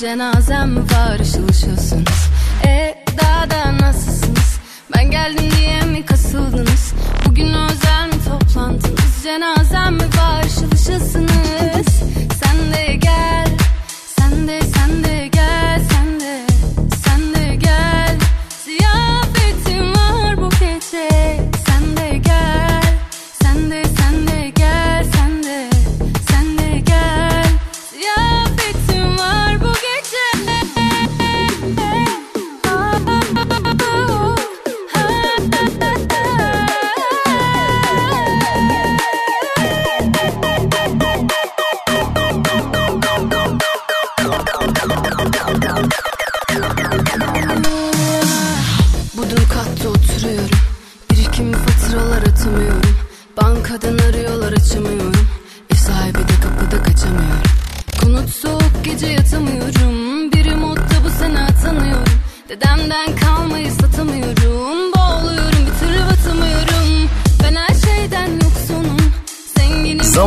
Cenazem var ışıl ışılsınız? E daha da nasılsınız? Ben geldim diye mi kasıldınız? Bugün özel mi toplantınız? Cenazem mi var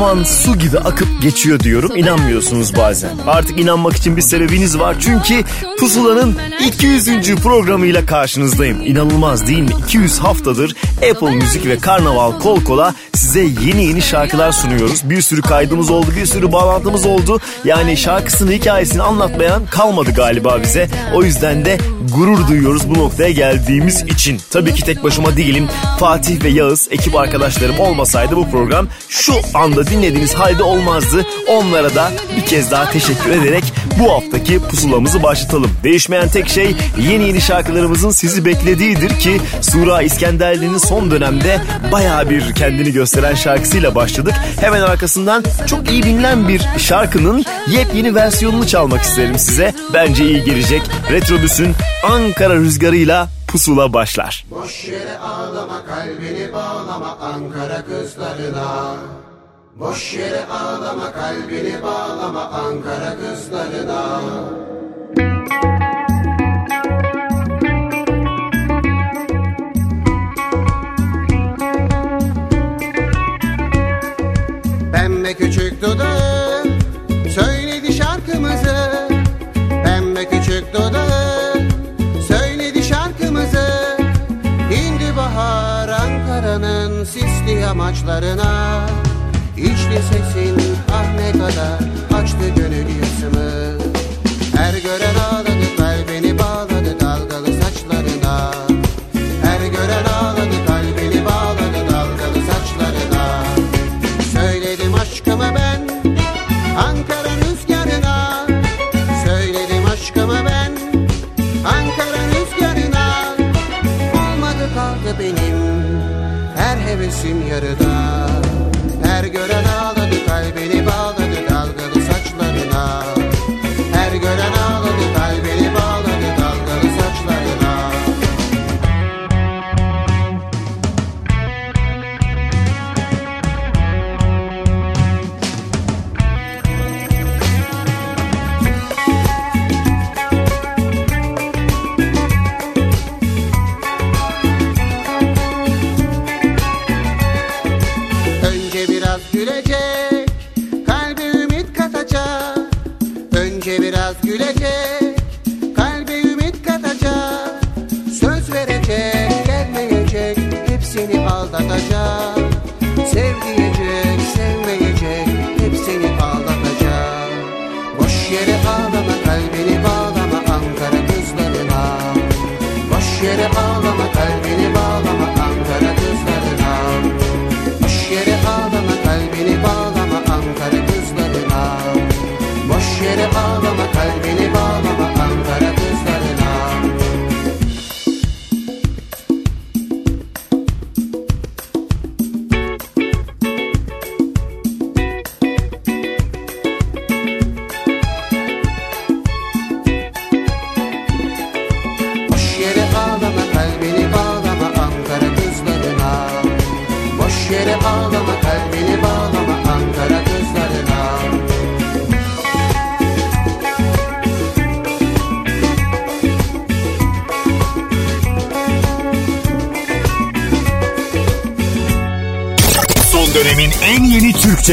Zaman su gibi akıp geçiyor diyorum inanmıyorsunuz bazen. Artık inanmak için bir sebebiniz var çünkü Pusula'nın 200. programıyla karşınızdayım. İnanılmaz değil mi? 200 haftadır Apple Müzik ve Karnaval kol kola size yeni yeni şarkılar sunuyoruz. Bir sürü kaydımız oldu, bir sürü bağlantımız oldu. Yani şarkısını, hikayesini anlatmayan kalmadı galiba bize. O yüzden de gurur duyuyoruz bu noktaya geldiğimiz için. Tabii ki tek başıma değilim. Fatih ve Yağız ekip arkadaşlarım olmasaydı bu program şu anda dinlediğiniz halde olmazdı. Onlara da bir kez daha teşekkür ederek bu haftaki pusulamızı başlatalım. Değişmeyen tek şey yeni yeni şarkılarımızın sizi beklediğidir ki Sura İskenderli'nin son dönemde baya bir kendini gösteren şarkısıyla başladık. Hemen arkasından çok iyi bilinen bir şarkının yepyeni versiyonunu çalmak isterim size. Bence iyi gelecek. Retrobüs'ün Ankara rüzgarıyla pusula başlar. Boş yere ağlama kalbini bağlama Ankara kızlarına Boş yere ağlama kalbini bağlama Ankara kızlarına Pembe küçük dudağı söyledi şarkımızı. Pembe küçük dudağı söyledi şarkımızı. İndi bahar Ankara'nın sisli yamaçlarına İçli sesin ah ne kadar açtı gönül yasımı Hevesim yarıda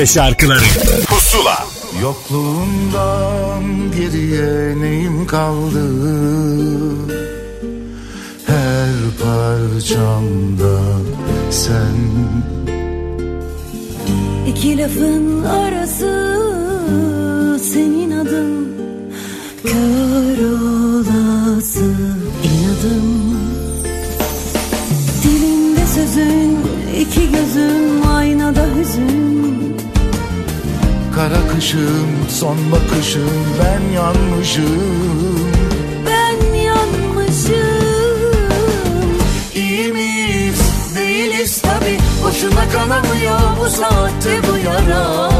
Türkçe şarkıları. Pusula. Yokluğundan geriye neyim kaldı? Her parçamda sen. İki lafın arası Kara kışım son bakışım ben yanmışım. Ben yanmışım. İyi miyiz? Değiliz tabi Boşuna kanamıyor bu saatte bu yara.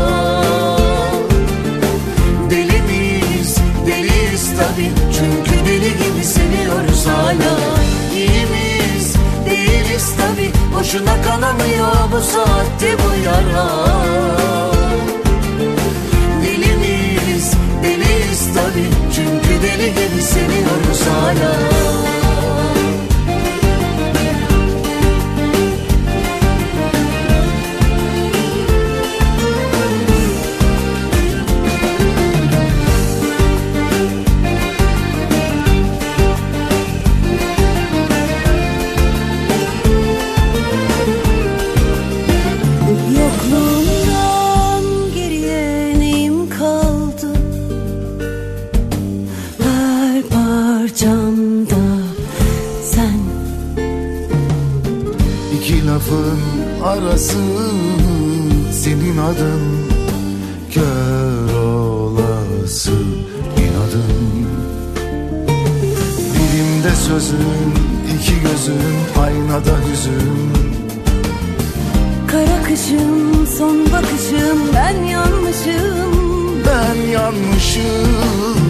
Deli miyiz? Deliyiz tabi Çünkü deli gibi seviyoruz hala. İyi miyiz? Değiliz tabi Boşuna kanamıyor bu saatte bu yara tabi Çünkü deli gibi seviyoruz hala senin adın Kör olası inadın. Dilimde sözün iki gözün aynada hüzün. Kara kışım son bakışım ben yanmışım. Ben yanmışım.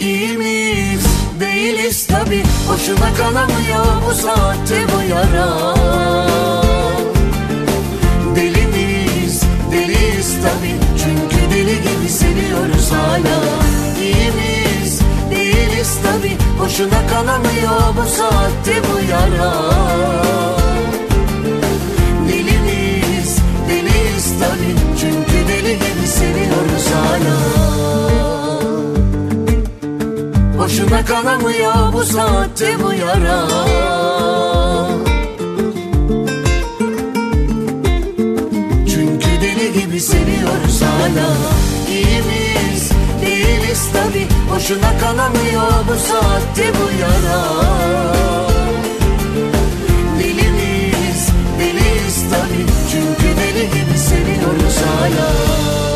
İyi miyiz? Değiliz tabi Boşuna kanamıyor bu saatte bu yara tabi Çünkü deli gibi seviyoruz hala. İyi miyiz değiliz tabi Boşuna kanamıyor bu saatte bu yara. Deli miyiz deliyiz tabi Çünkü deli gibi seviyoruz hala. Boşuna kanamıyor bu saatte bu yara hala İyi miyiz değiliz tabi. Boşuna kanamıyor bu saatte bu yara. Deli miyiz deliyiz tabi. Çünkü deli gibi seviyoruz hala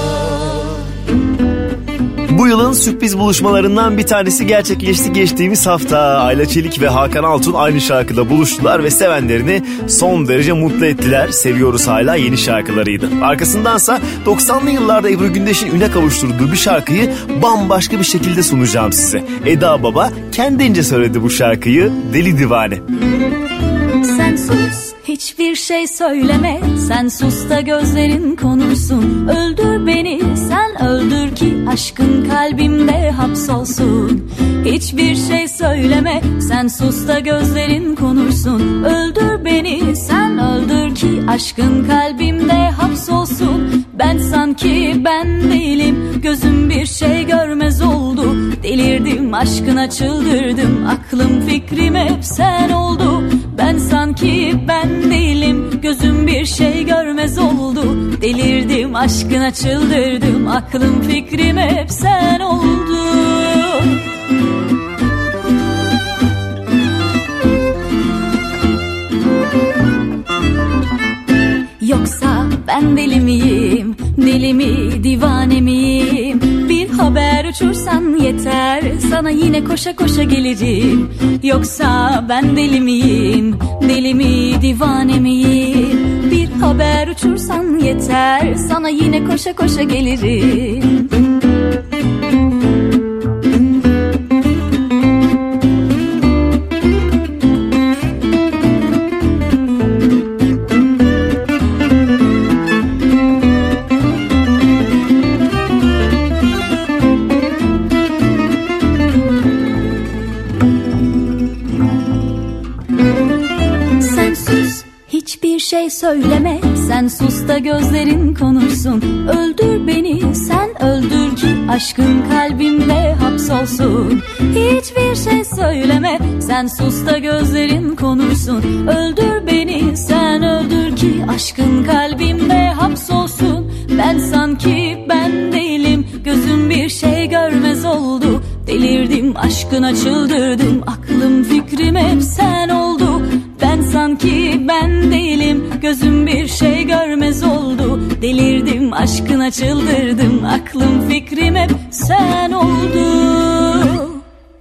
Bu yılın sürpriz buluşmalarından bir tanesi gerçekleşti geçtiğimiz hafta. Ayla Çelik ve Hakan Altun aynı şarkıda buluştular ve sevenlerini son derece mutlu ettiler. Seviyoruz hala yeni şarkılarıydı. Arkasındansa 90'lı yıllarda Ebru Gündeş'in üne kavuşturduğu bir şarkıyı bambaşka bir şekilde sunacağım size. Eda Baba kendince söyledi bu şarkıyı Deli Divane. Sen sus hiçbir şey söyleme Sen sus da gözlerin konursun Öldür beni sen öldür ki Aşkın kalbimde hapsolsun Hiçbir şey söyleme Sen sus da gözlerin konursun Öldür beni sen öldür ki Aşkın kalbimde hapsolsun. Ben sanki ben değilim Gözüm bir şey görmez oldu. Delirdim aşkına çıldırdım Aklım fikrim hep sen oldu. Ben sanki ben değilim Gözüm bir şey görmez oldu. Delirdim aşkına çıldırdım Aklım fikrim hep sen oldu Yoksa ben deli miyim? Deli mi divane miyim? Bir haber uçursan yeter Sana yine koşa koşa gelirim Yoksa ben deli miyim? Deli mi divane miyim? Bir haber uçursan yeter Sana yine koşa koşa gelirim söyleme Sen sus da gözlerin konuşsun. Öldür beni sen öldür ki Aşkın kalbimde hapsolsun. Hiçbir şey söyleme Sen sus da gözlerin konuşsun. Öldür beni sen öldür ki Aşkın kalbimde hapsolsun. Ben sanki ben değilim Gözüm bir şey görmez oldu. Delirdim aşkına çıldırdım Aklım fikrim hep sen oldu ben değilim Gözüm bir şey görmez oldu. Delirdim aşkına çıldırdım Aklım fikrim hep sen oldu.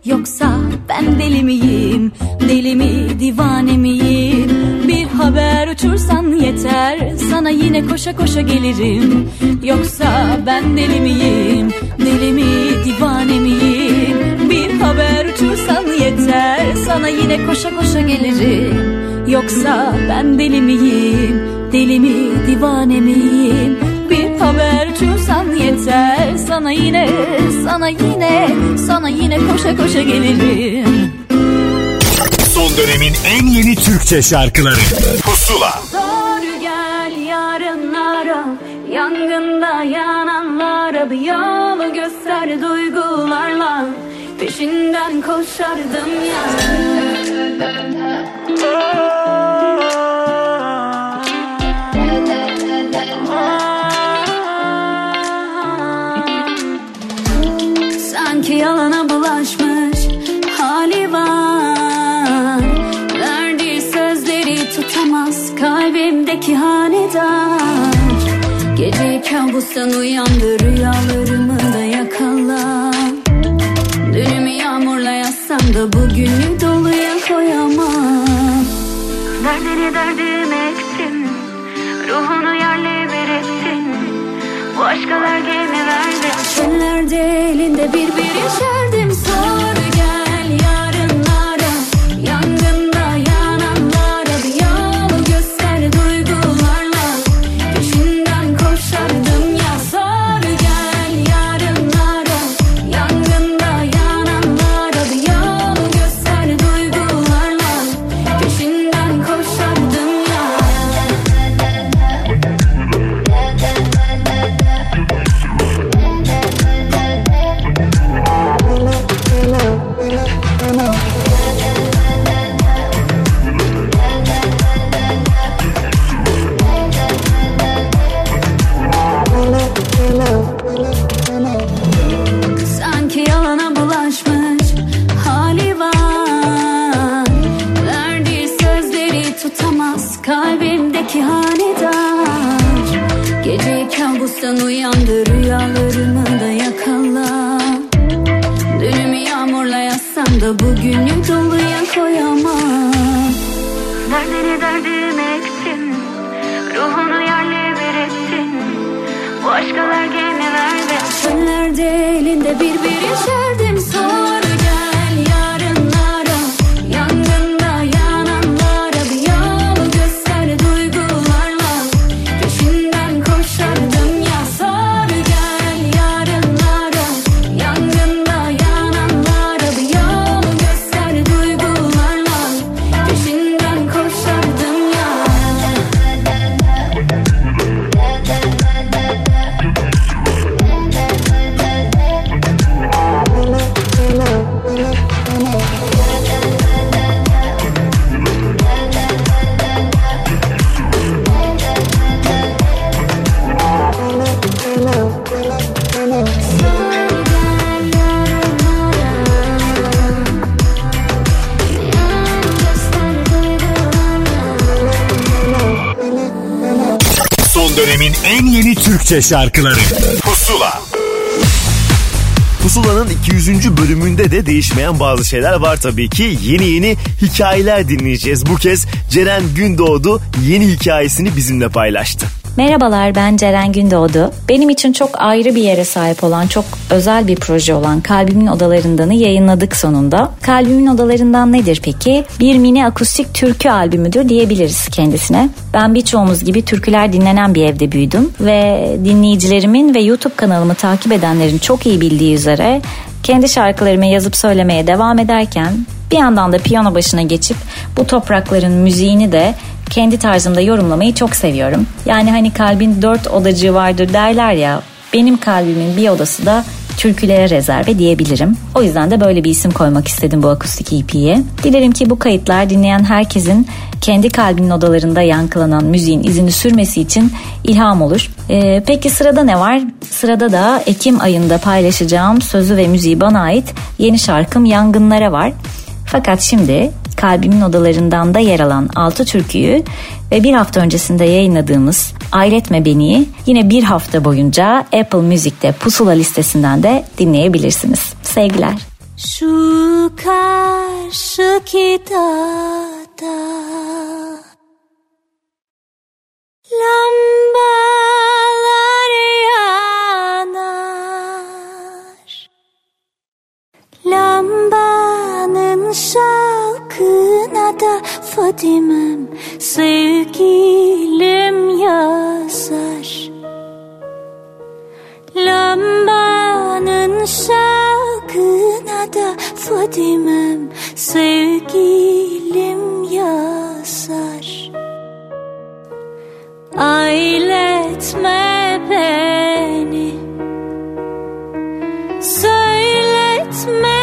Yoksa ben deli miyim Deli mi divane miyim? Bir haber uçursan yeter Sana yine koşa koşa gelirim. Yoksa ben deli miyim Deli mi divane miyim? Bir haber uçursan yeter Sana yine koşa koşa gelirim Yoksa ben deli miyim? Deli mi divane miyim? Bir haber uçursan yeter. Sana yine sana yine Sana yine koşa koşa gelirim. Son dönemin en yeni Türkçe şarkıları. Pusula. Doğru gel yarınlara Yangında yananlara Bir yolu göster duygularla Peşinden koşardım ya. Sanki yalana bulaşmış hali var. Verdiği sözleri tutamaz kalbimdeki hanedar Gece kabustan uyandı rüyalarımı da yakala Dünümü yağmurla yazsam da bugünü doluya koyamam. Derdini derdime ektim Ruhunu yerle bir ettin Bu aşkalar gemi verdi Çöllerde elinde bir bir Türkçe şarkıları Pusula Pusula'nın 200. bölümünde de değişmeyen bazı şeyler var tabii ki. Yeni yeni hikayeler dinleyeceğiz. Bu kez Ceren Gündoğdu yeni hikayesini bizimle paylaştı. Merhabalar ben Ceren Gündoğdu. Benim için çok ayrı bir yere sahip olan çok özel bir proje olan Kalbimin Odalarından'ı yayınladık sonunda. Kalbimin Odalarından nedir peki? Bir mini akustik türkü albümüdür diyebiliriz kendisine. Ben birçoğumuz gibi türküler dinlenen bir evde büyüdüm ve dinleyicilerimin ve YouTube kanalımı takip edenlerin çok iyi bildiği üzere kendi şarkılarımı yazıp söylemeye devam ederken bir yandan da piyano başına geçip bu toprakların müziğini de kendi tarzımda yorumlamayı çok seviyorum. Yani hani kalbin dört odacığı vardır derler ya benim kalbimin bir odası da türkülere rezerve diyebilirim. O yüzden de böyle bir isim koymak istedim bu akustik EP'ye. Dilerim ki bu kayıtlar dinleyen herkesin kendi kalbinin odalarında yankılanan müziğin izini sürmesi için ilham olur. Ee, peki sırada ne var? Sırada da Ekim ayında paylaşacağım sözü ve müziği bana ait yeni şarkım Yangınlara var. Fakat şimdi kalbimin odalarından da yer alan altı türküyü ve bir hafta öncesinde yayınladığımız Ailetme Beni'yi yine bir hafta boyunca Apple Music'te pusula listesinden de dinleyebilirsiniz. Sevgiler. Şu karşıki dağda Lambalar da Fadimem sevgilim yazar. Lambanın şalkına da Fadimem sevgilim yazar. Ailetme beni Söyletme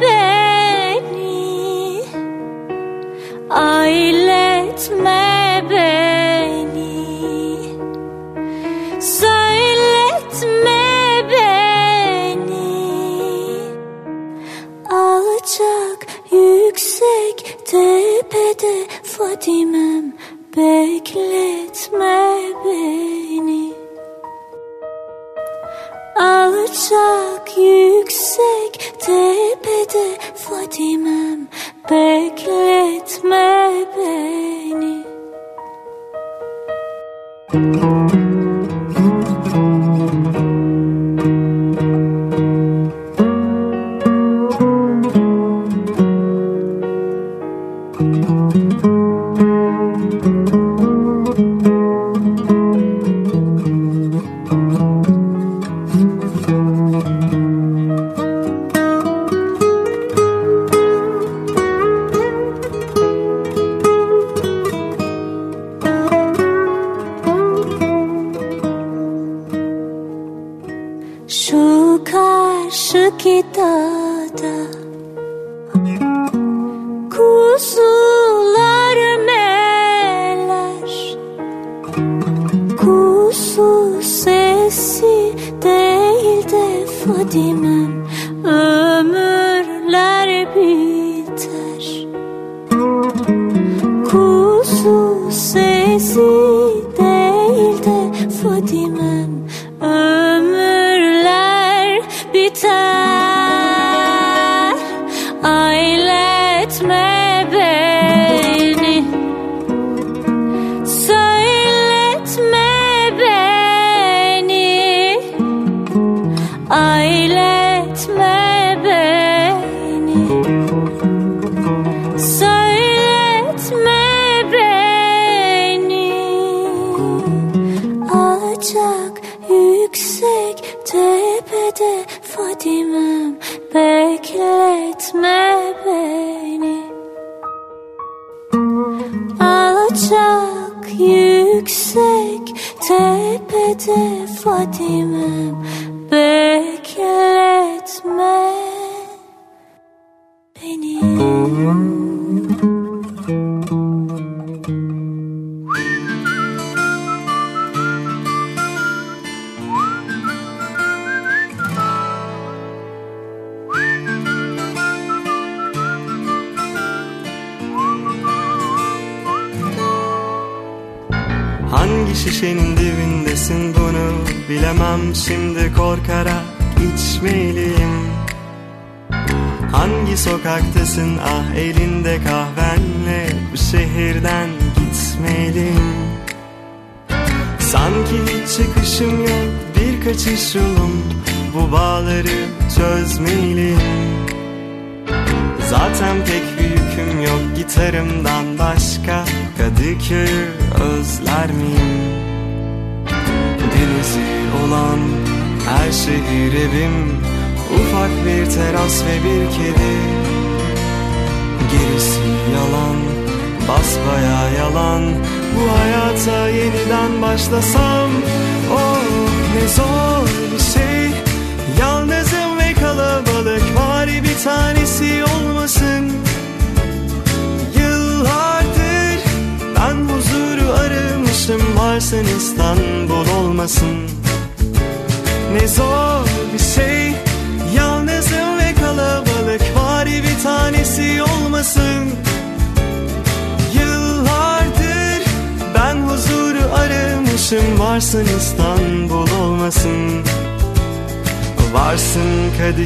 beni Ailetme beni. Söyletme beni. Alçak yüksek tepede Fadimem bekletme beni Alçak yüksek tepede Fadimem bekletme beni. Şu de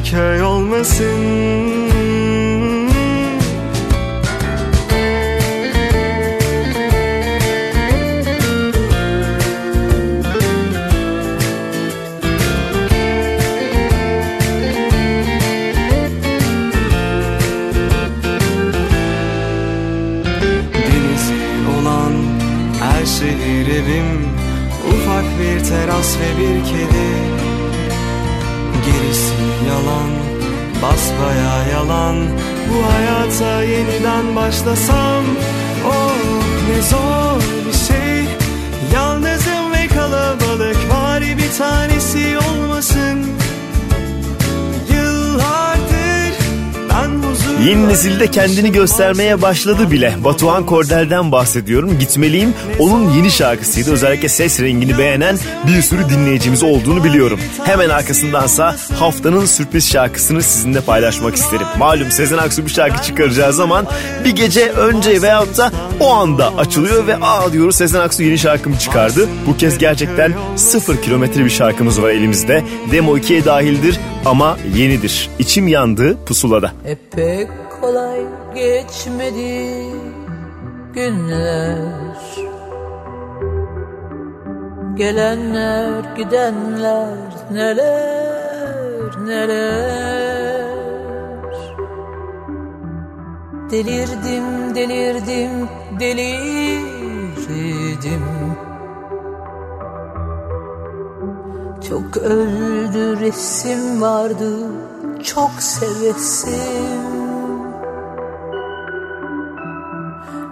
Kadıköy olmasın. Denizi olan her şehir Ufak bir teras ve bir kedi Gerisi yalan basbaya yalan. Bu hayata yeniden başlasam Oh ne zor bir şey. Yalnızım ve kalabalık var bir tanesi olmasın Yeni nesilde kendini göstermeye başladı bile. Batuhan Kordel'den bahsediyorum. Gitmeliyim. Onun yeni şarkısıydı. Özellikle ses rengini beğenen bir sürü dinleyicimiz olduğunu biliyorum. Hemen arkasındansa haftanın sürpriz şarkısını sizinle paylaşmak isterim. Malum Sezen Aksu bir şarkı çıkaracağı zaman bir gece önce veyahut da o anda açılıyor ve aa diyoruz Sezen Aksu yeni şarkımı çıkardı. Bu kez gerçekten sıfır kilometre bir şarkımız var elimizde. Demo 2'ye dahildir ama yenidir. İçim yandı pusulada. E pek kolay geçmedi günler Gelenler gidenler neler neler Delirdim delirdim delirdim Çok öldü resim vardı çok sevesim.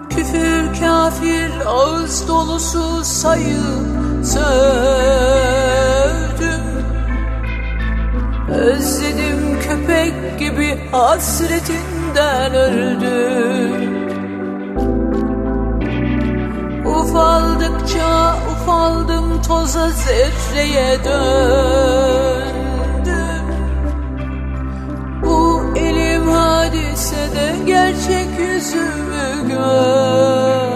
Küfür kafir ağız dolusu sayı sövdüm. Özledim köpek gibi hasretinden öldüm Ufaldıkça ufaldım toza zerreye döndüm. Bu elim hadisede gerçek yüzümü gördüm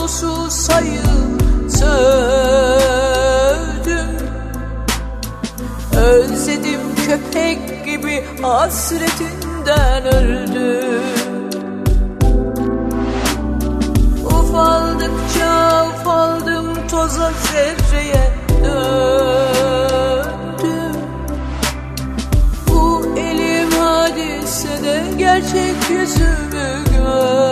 ağız dolusu sayı sövdüm. Özledim köpek gibi hasretinden öldüm. Ufaldıkça ufaldım toza zerreye döndüm. Bu elim hadisede gerçek yüzümü gördüm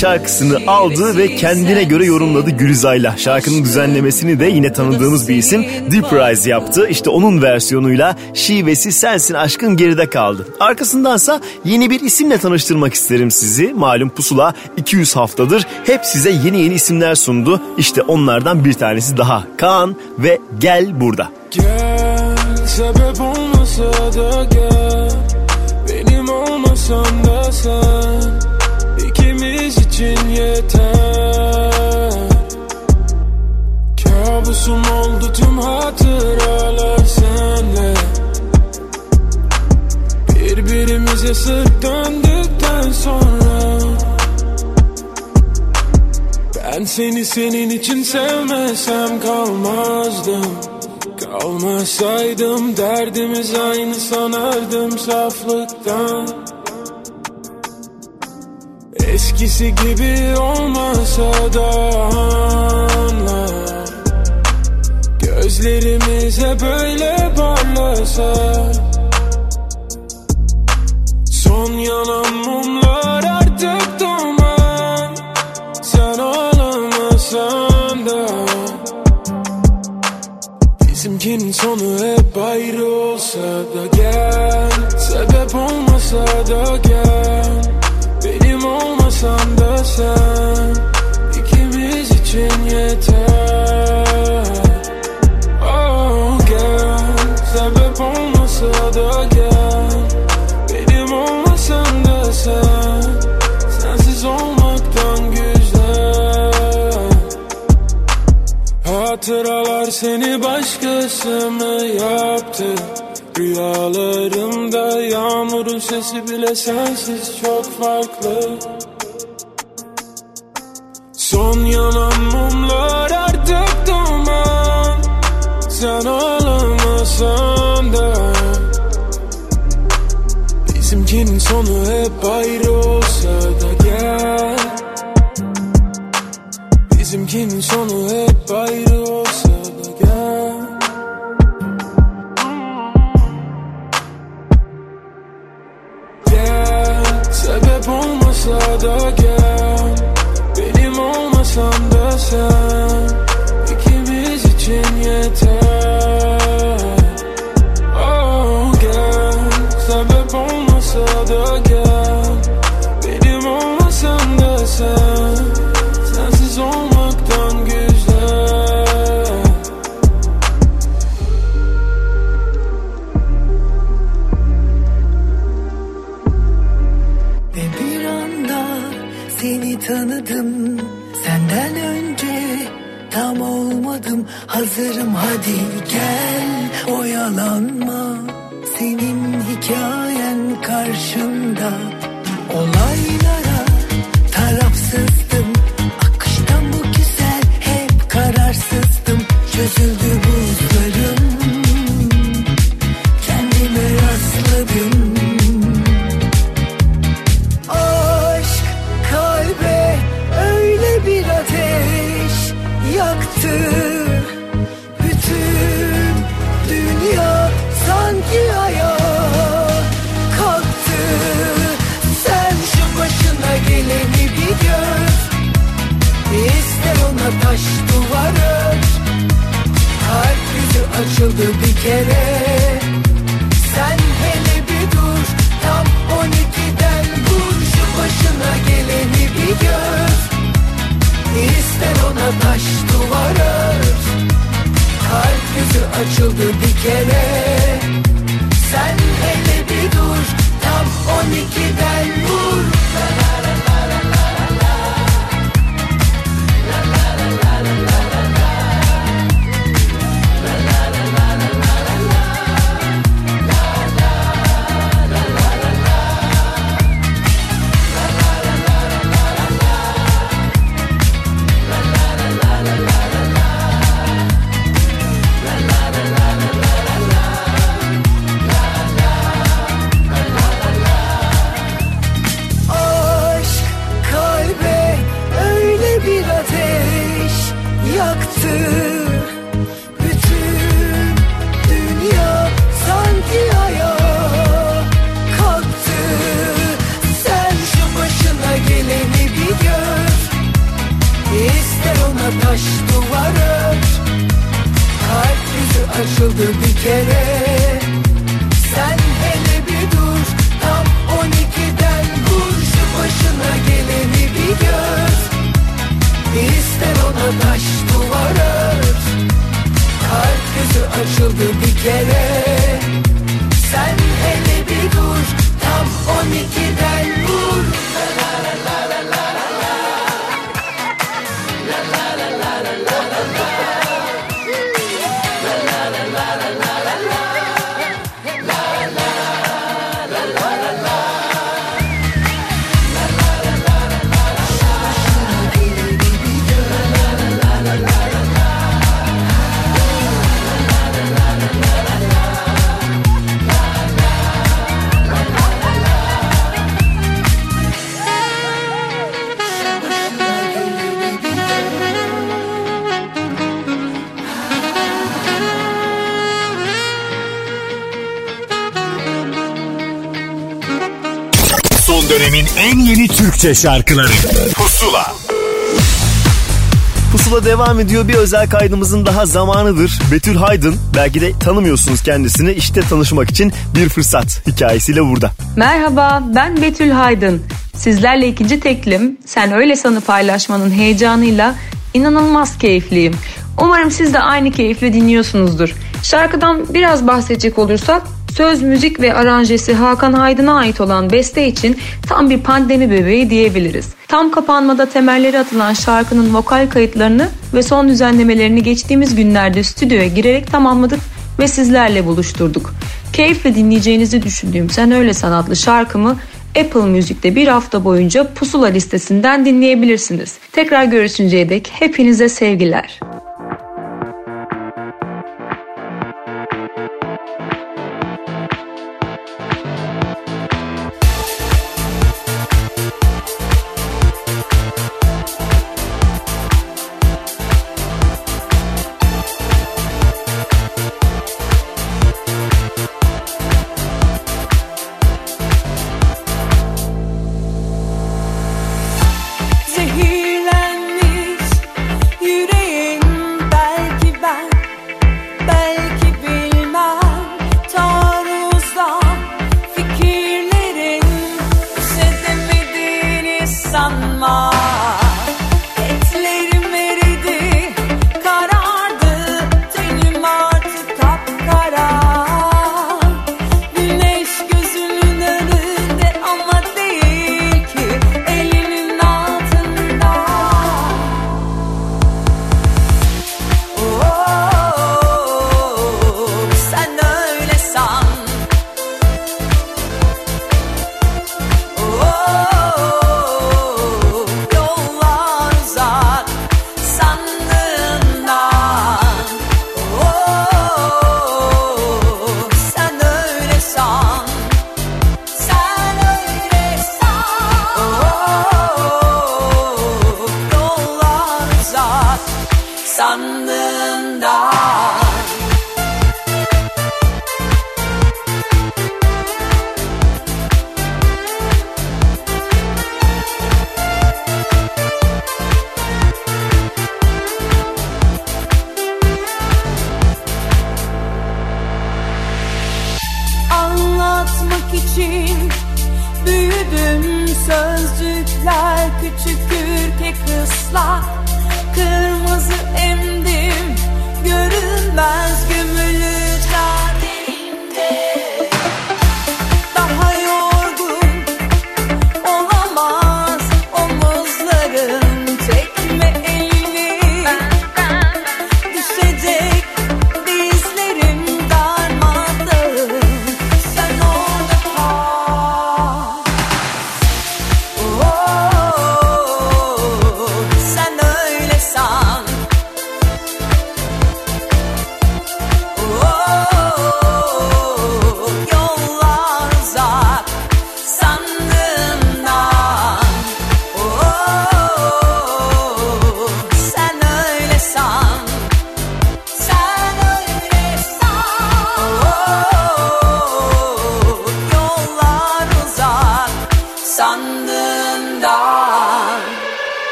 şarkısını aldı ve kendine göre yorumladı Gülizay'la. Şarkının düzenlemesini de yine tanıdığımız bir isim Deep Rise yaptı. İşte onun versiyonuyla şivesi sensin aşkın geride kaldı. Arkasındansa yeni bir isimle tanıştırmak isterim sizi. Malum Pusula 200 haftadır hep size yeni yeni isimler sundu. İşte onlardan bir tanesi daha. Kaan ve Gel Burada. Gel sebep olmasa da gel Benim olmasam da sen için yeter. Kabusum oldu tüm hatıralar senle Birbirimize sırt döndükten sonra Ben seni senin için sevmesem kalmazdım. Kalmasaydım derdimiz aynı sanardım saflıktan Eskisi gibi olmasa da anla Gözlerimize böyle parlasa. Son yanan mumlar artık duman. Sen ağlamasan da. Bizimkinin sonu hep ayrı olsa da gel. Sebep olmasa da gel sen ikimiz için yeter. Oh gel. Sebep olmasa da gel. Benim olmasan da sen Sensiz olmaktan güzel. Hatıralar seni başkası mı yaptı. Rüyalarımda yağmurun sesi bile sensiz çok farklı. Son yanan mumlar artık duman Sen ağlamasan da. Bizimkinin sonu hep ayrı olsa da gel. Bizimkinin sonu hep ayrı olsa da gel. Gel sebep olmasa da gel misunderstand Hazırım hadi gel. Oyalanma. Senin hikayen karşımda. Olaylara tarafsızdım. Akıştan bu güzel hep kararsızdım. Çözüldü kere. Sen hele bir dur Tam 12'den vur Şu başına geleni bir gör. İster ona taş duvar ör. Kalp yüzü açıldı bir kere. Sen hele bir dur Tam 12'den vur Türkçe şarkıları Pusula Pusula devam ediyor. Bir özel kaydımızın daha zamanıdır. Betül Haydın. Belki de tanımıyorsunuz kendisini. İşte tanışmak için bir fırsat hikayesiyle burada. Merhaba ben Betül Haydın. Sizlerle ikinci teklim Sen Öyle Sanı paylaşmanın heyecanıyla inanılmaz keyifliyim. Umarım siz de aynı keyifle dinliyorsunuzdur. Şarkıdan biraz bahsedecek olursak Söz, müzik ve aranjesi Hakan Aydın'a ait olan beste için tam bir pandemi bebeği diyebiliriz. Tam kapanmada temelleri atılan şarkının vokal kayıtlarını ve son düzenlemelerini geçtiğimiz günlerde stüdyoya girerek tamamladık ve sizlerle buluşturduk. Keyifle dinleyeceğinizi düşündüğüm Sen Öyle Sanatlı şarkımı Apple Müzik'te bir hafta boyunca pusula listesinden dinleyebilirsiniz. Tekrar görüşünceye dek hepinize sevgiler.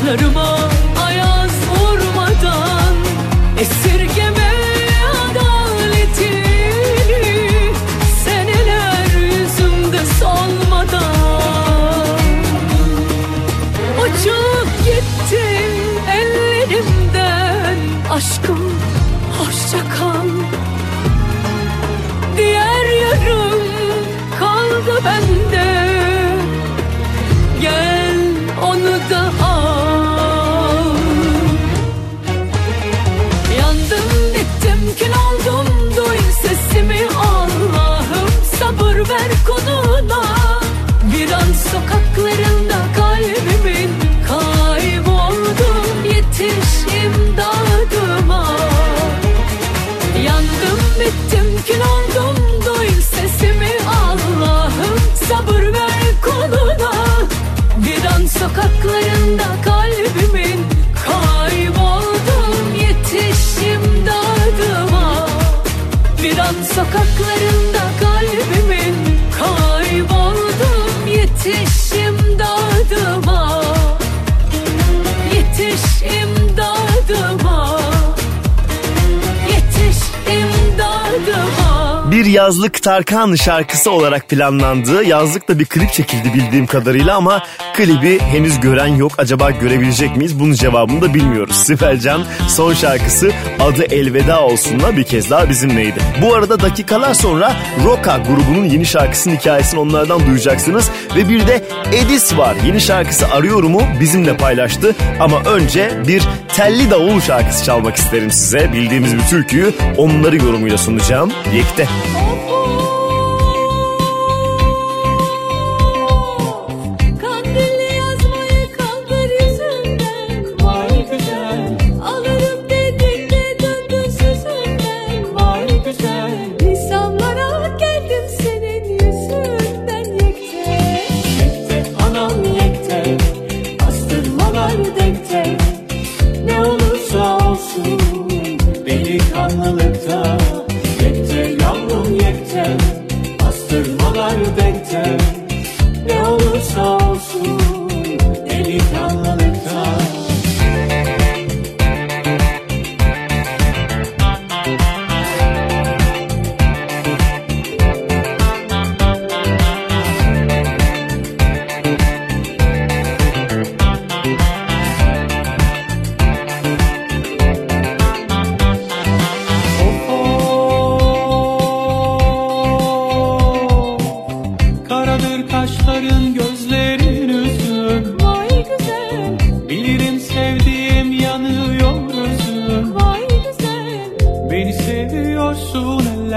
Saçlarıma ayaz vurmadan Esirgeme yazlık Tarkan şarkısı olarak planlandı. Yazlıkta bir klip çekildi bildiğim kadarıyla ama klibi henüz gören yok. Acaba görebilecek miyiz? Bunun cevabını da bilmiyoruz. Sibel Can son şarkısı adı Elveda olsunla bir kez daha bizimleydi. Bu arada dakikalar sonra Roka grubunun yeni şarkısının hikayesini onlardan duyacaksınız. Ve bir de Edis var. Yeni şarkısı Arıyorum'u bizimle paylaştı. Ama önce bir Telli Davul şarkısı çalmak isterim size. Bildiğimiz bir türküyü onları yorumuyla sunacağım. Yekte. Oh.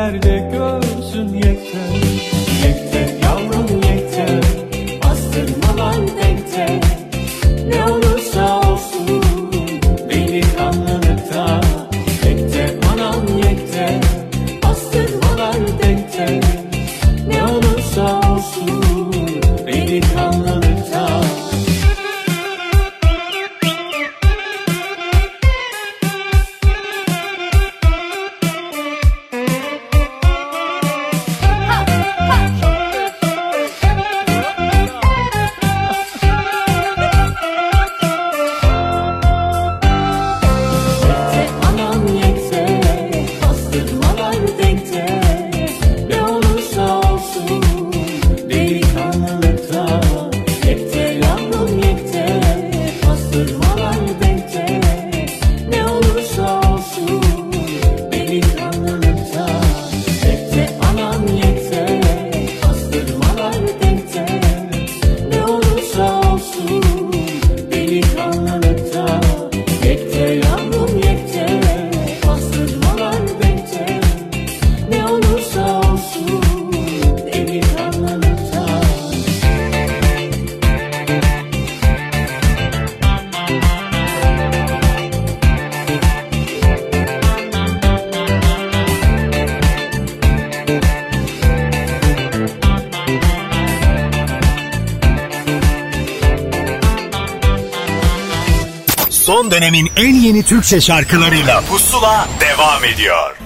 yerde gör dönemin en yeni Türkçe şarkılarıyla Pusula devam ediyor.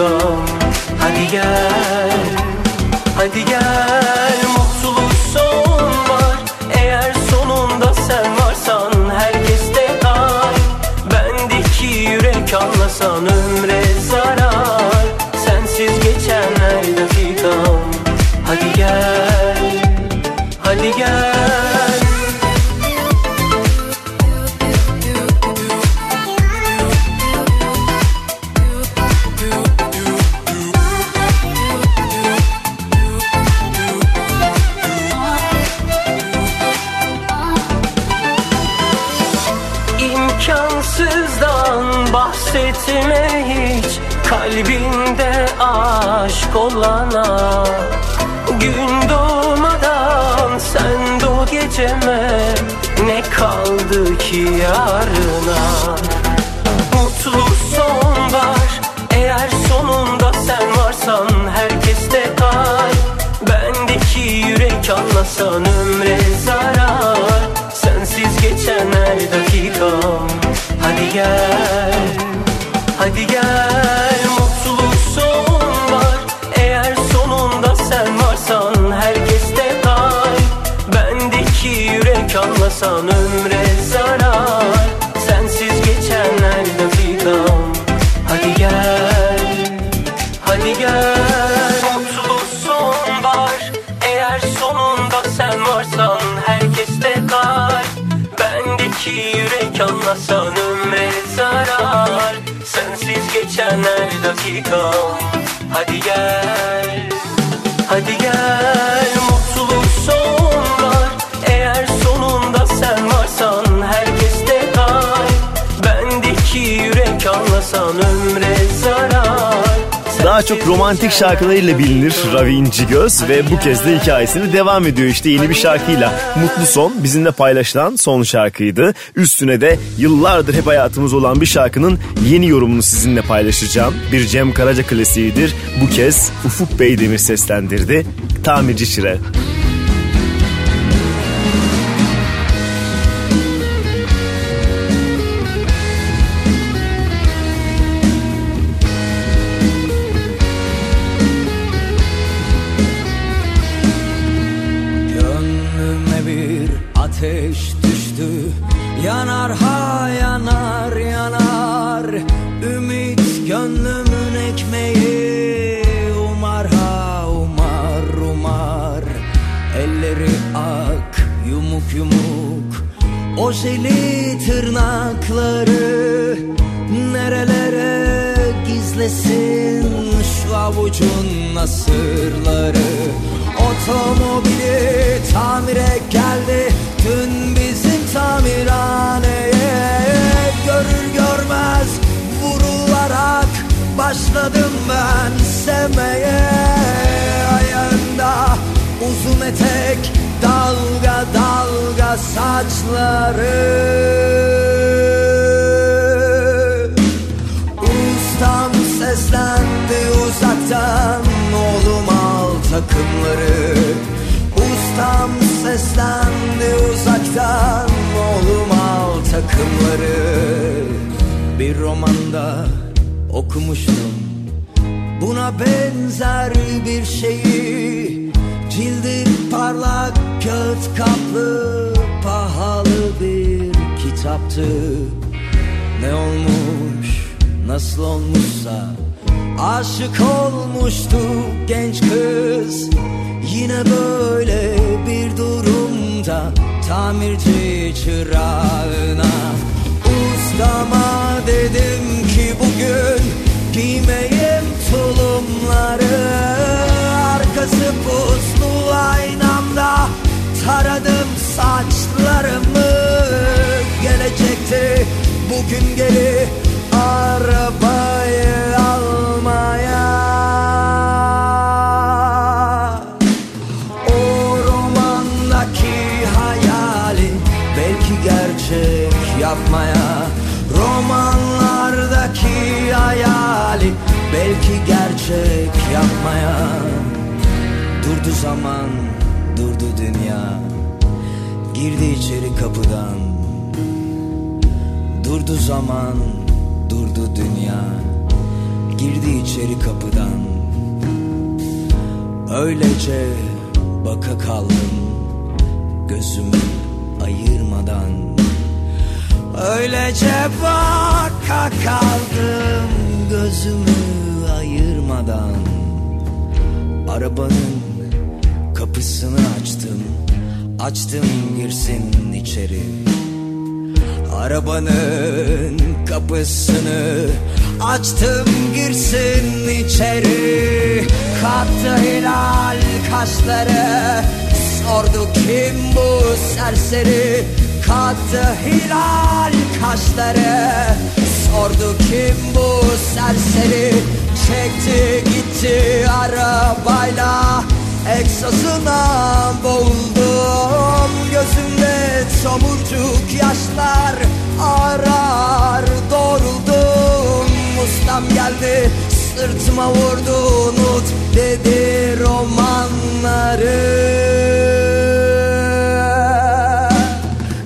Dakikam Hadi gel. Hadi gel Mutlu son var. Eğer sonunda sen varsan Herkeste kalp Bendeki yürek anlasan ömre zarar. Sensiz geçen her dakikam Hadi gel Hadi gel anlasan ömre zarar Sensiz geçen her dakikam Hadi gel Hadi gel Mutlu son var. Eğer sonunda sen varsan Herkeste kalp Bendeki yürek anlasan ömre yürek anlasan ömre zarar. Sensiz geçen her dakikam Hadi gel Hadi gel. Mutlu son var Eğer sonunda sen varsan Herkeste kalp Bendeki yürek anlasan ömre zarar Daha çok romantik şarkılarıyla bilinir Ravi İncigöz ve bu kez de hikayesini devam ediyor işte yeni bir şarkıyla. Mutlu Son bizimle paylaşılan son şarkıydı. Üstüne de yıllardır hep hayatımız olan bir şarkının yeni yorumunu sizinle paylaşacağım. Bir Cem Karaca klasiğidir. Bu kez Ufuk Beydemir seslendirdi. Tamirci Şire. Şu avucun nasırları. Otomobili tamire geldi Dün bizim tamirhaneye. Görür görmez vurularak Başladım ben sevmeye. Ayağında uzun etek Dalga dalga saçları takımları Bir romanda okumuştum. Buna benzer bir şeyi Cildi parlak kağıt kaplı Pahalı bir kitaptı. Ne olmuş nasıl olmuşsa Aşık olmuştu genç kız. Yine böyle bir durumda Tamirci çırağına Ustama dedim ki bugün Giymeyim tulumları. Arkası puslu aynamda Taradım saçlarımı. Gelecekti bugün geri Arabayı Belki gerçek yapmaya Durdu zaman, durdu dünya. Girdi içeri kapıdan Durdu zaman, durdu dünya. Girdi içeri kapıdan Öylece baka kaldım Gözümü ayırmadan. Öylece baka kaldım Gözümü ayırmadan Arabanın kapısını açtım Açtım girsin içeri. Arabanın kapısını açtım girsin içeri. Kalktı hilal kaşları sordu kim bu serseri. Kalktı hilal kaşları sordu kim bu serseri? Çekti gitti arabayla egzozuna boğuldum. Gözümde tomurcuk yaşlar arar doğruldum. Ustam geldi sırtıma vurdu unut dedi romanları.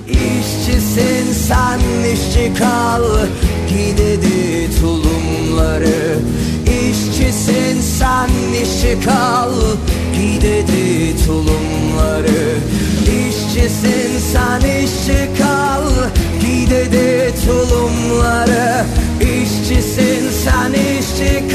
İşçisin sen işçi kal sen işçi kal Giy dedi tulumları. İşçisin sen işçi kal Giy dedi tulumları. İşçisin sen işçi kal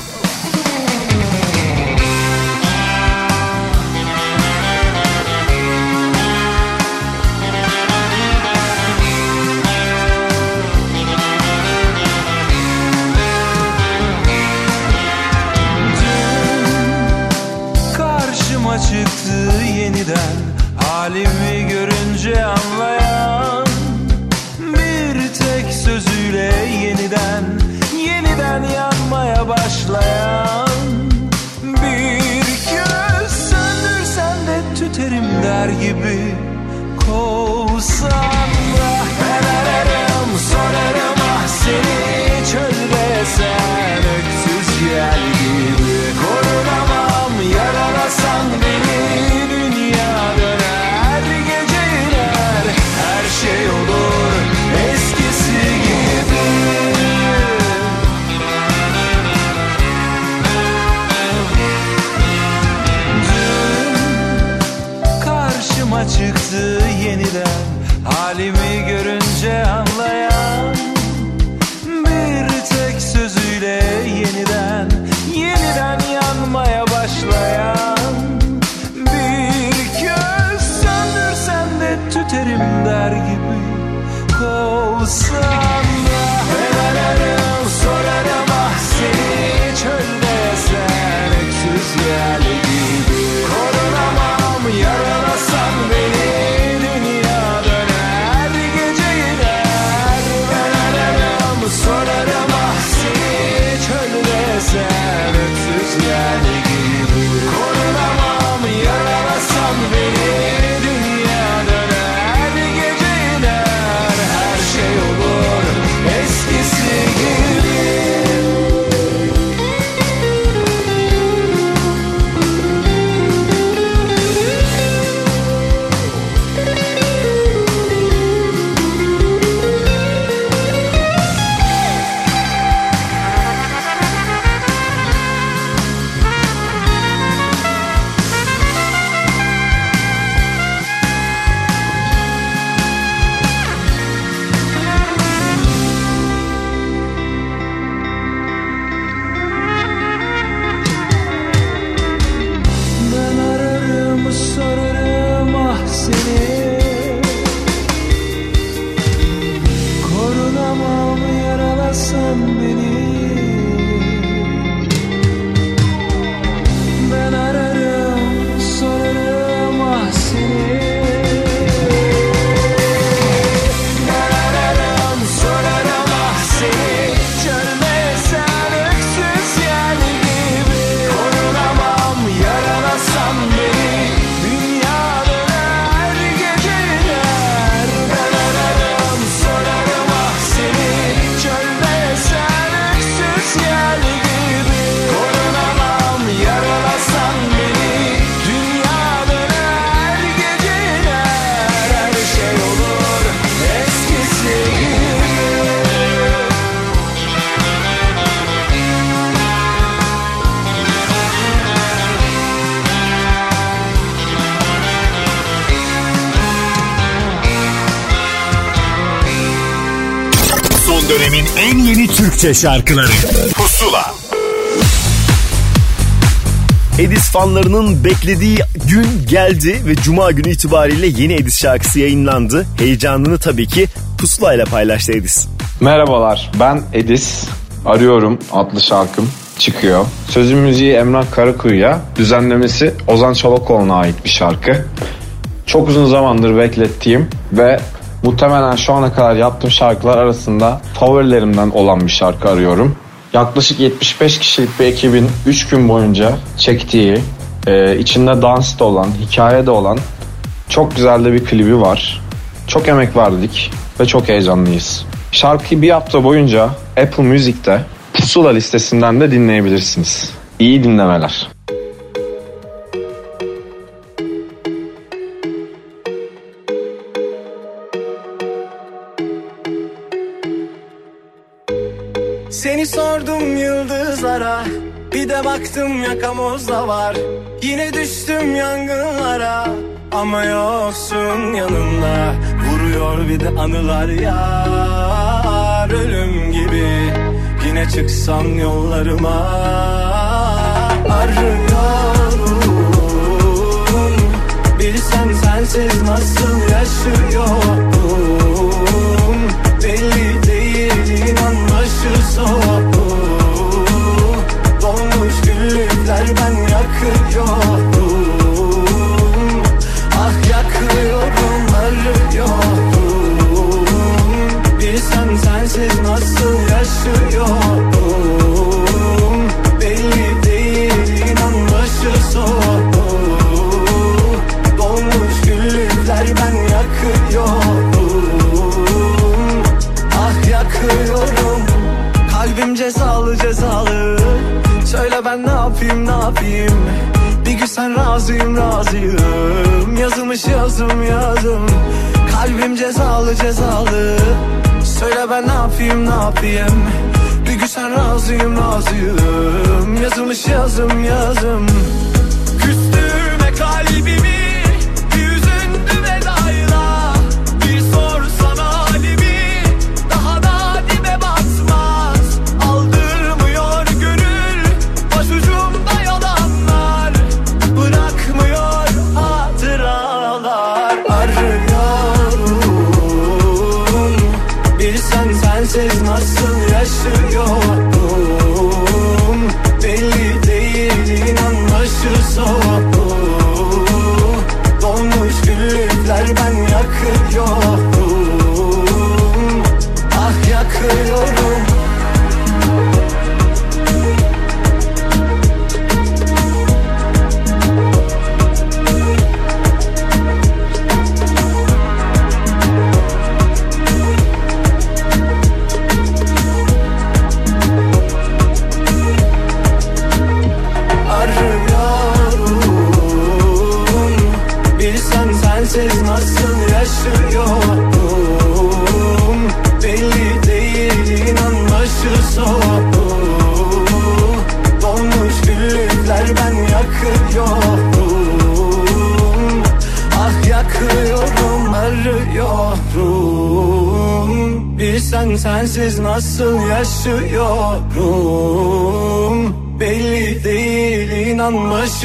Türkçe şarkıları Pusula Edis fanlarının beklediği gün geldi ve Cuma günü itibariyle yeni Edis şarkısı yayınlandı. Heyecanını tabii ki Pusula ile paylaştı Edis. Merhabalar ben Edis. Arıyorum adlı şarkım çıkıyor. Sözü müziği Emrah Karakuyu'ya, düzenlemesi Ozan Çolakoğlu'na ait bir şarkı. Çok uzun zamandır beklettiğim ve muhtemelen şu ana kadar yaptığım şarkılar arasında favorilerimden olan bir şarkı arıyorum. Yaklaşık 75 kişilik bir ekibin 3 gün boyunca çektiği, e, içinde dans da olan, hikaye de olan çok güzel de bir klibi var. Çok emek verdik ve çok heyecanlıyız. Şarkıyı bir hafta boyunca Apple Music'te Pusula listesinden de dinleyebilirsiniz. İyi dinlemeler. Baktım yakamozda var. Yine düştüm yangınlara Ama yoksun yanımda. Vuruyor bir de anılar yar Ölüm gibi. Yine çıksam yollarıma Arıyorum. Bilsen sensiz nasıl yaşıyorum Belli değil inan başı soğuk Dolmuş güllükler ben yakıyorum. Ah yakıyorum arıyorum Bilsen sensiz nasıl yaşıyorum yapayım Bir gün sen razıyım razıyım. Yazılmış yazım yazım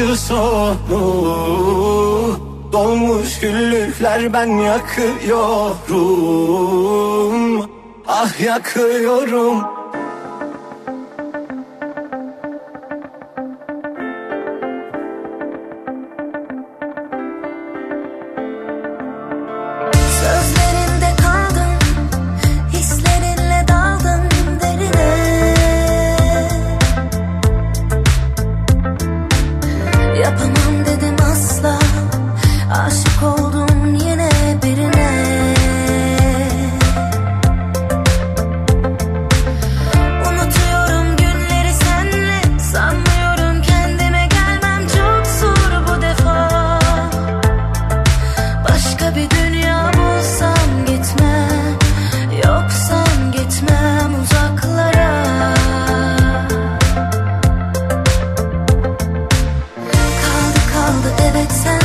başı sonu. Dolmuş güllükler ben yakıyorum. Ah yakıyorum kaldı evet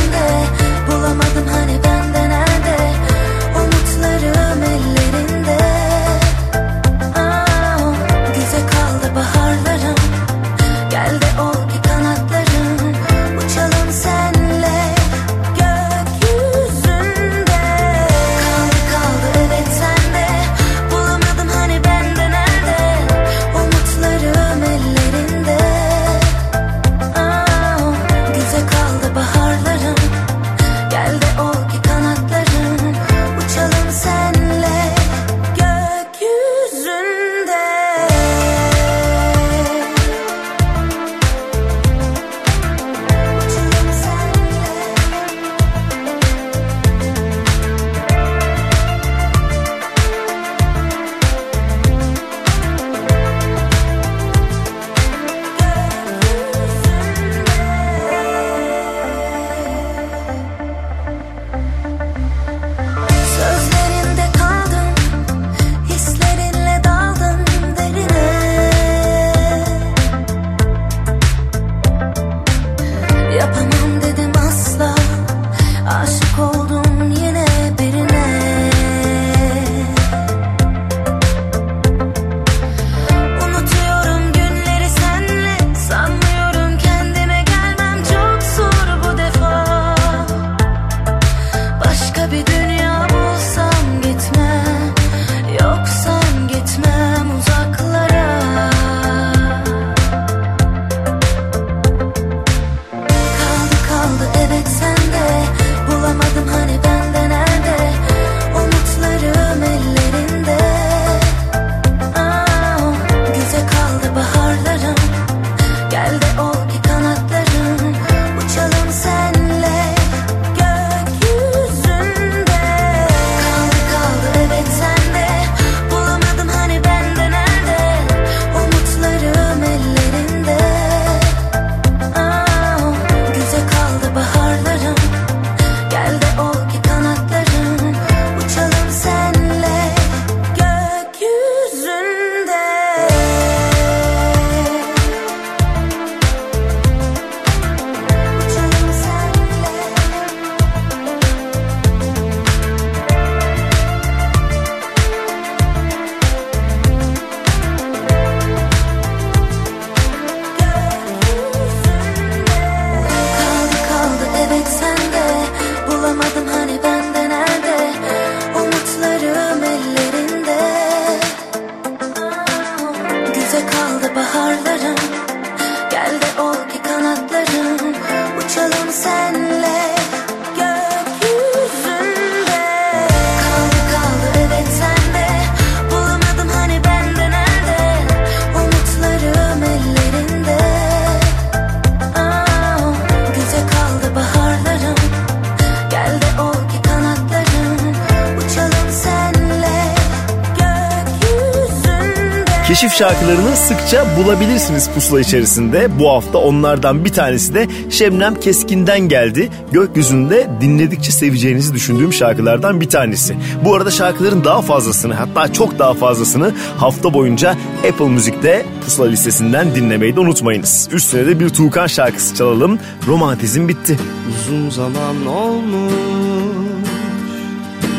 Keşif şarkılarını sıkça bulabilirsiniz pusula içerisinde. Bu hafta onlardan bir tanesi de Şebnem Keskin'den geldi. Gökyüzünde dinledikçe seveceğinizi düşündüğüm şarkılardan bir tanesi. Bu arada şarkıların daha fazlasını hatta çok daha fazlasını hafta boyunca Apple Müzik'te pusula listesinden dinlemeyi de unutmayınız. Üstüne de bir Tuğkan şarkısı çalalım. Romantizm bitti. Uzun zaman olmuş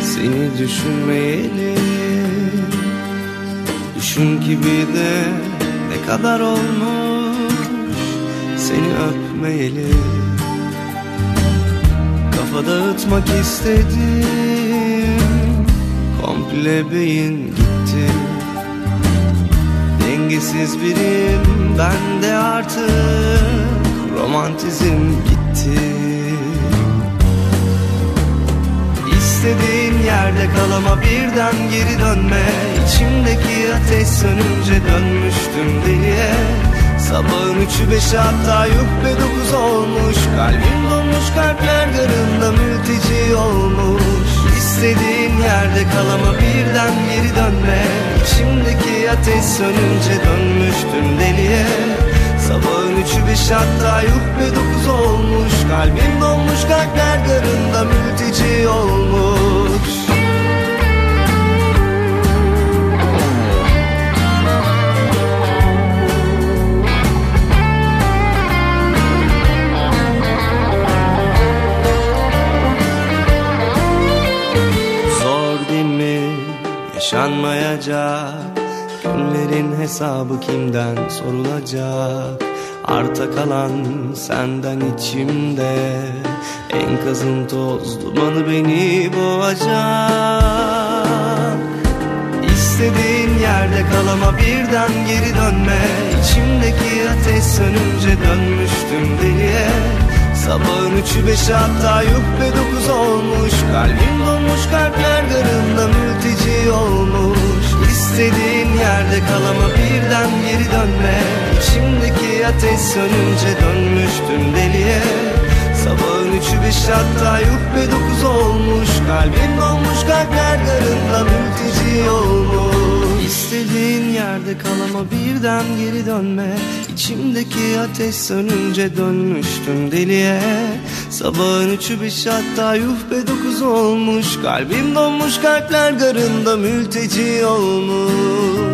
seni düşünmeyeli Düşün ki bir de ne kadar olmuş seni öpmeyeli. Kafa dağıtmak istedim komple beyin gitti. Dengesiz biriyim ben de artık romantizm gitti İstediğin yerde kal ama birden geri dönme. İçimdeki ateş sönünce dönmüştüm deliye Sabahın üçü beşi hatta yuh be dokuz olmuş. Kalbim donmuş kalpler garında mülteci olmuş. İstediğin yerde kal ama birden geri dönme. İçimdeki ateş sönünce dönmüştüm deliye Sabahın üçü beş hatta yuh be dokuz olmuş. Kalbim donmuş kalpler garında mülteci olmuş. Zor değil mi yaşanmayacak? Günlerin hesabı kimden sorulacak Arta kalan senden içimde. Enkazın toz dumanı beni boğacak. İstediğin yerde kal ama birden geri dönme. İçimdeki ateş sönünce dönmüştüm deliye. Sabahın üçü beşi hatta yuh be dokuz olmuş. Kalbim donmuş kalpler garında mülteci olmuş İstediğin yerde kal ama birden geri dönme. İçimdeki ateş sönünce dönmüştüm deliye. Sabahın üçü beşi hatta yuh be dokuz olmuş. Kalbim donmuş kalpler garında mülteci olmuş İstediğin yerde kal ama birden geri dönme. İçimdeki ateş sönünce dönmüştüm deliye. Sabahın üçü beşi hatta yuh be dokuz olmuş. Kalbim donmuş kalpler garında mülteci olmuş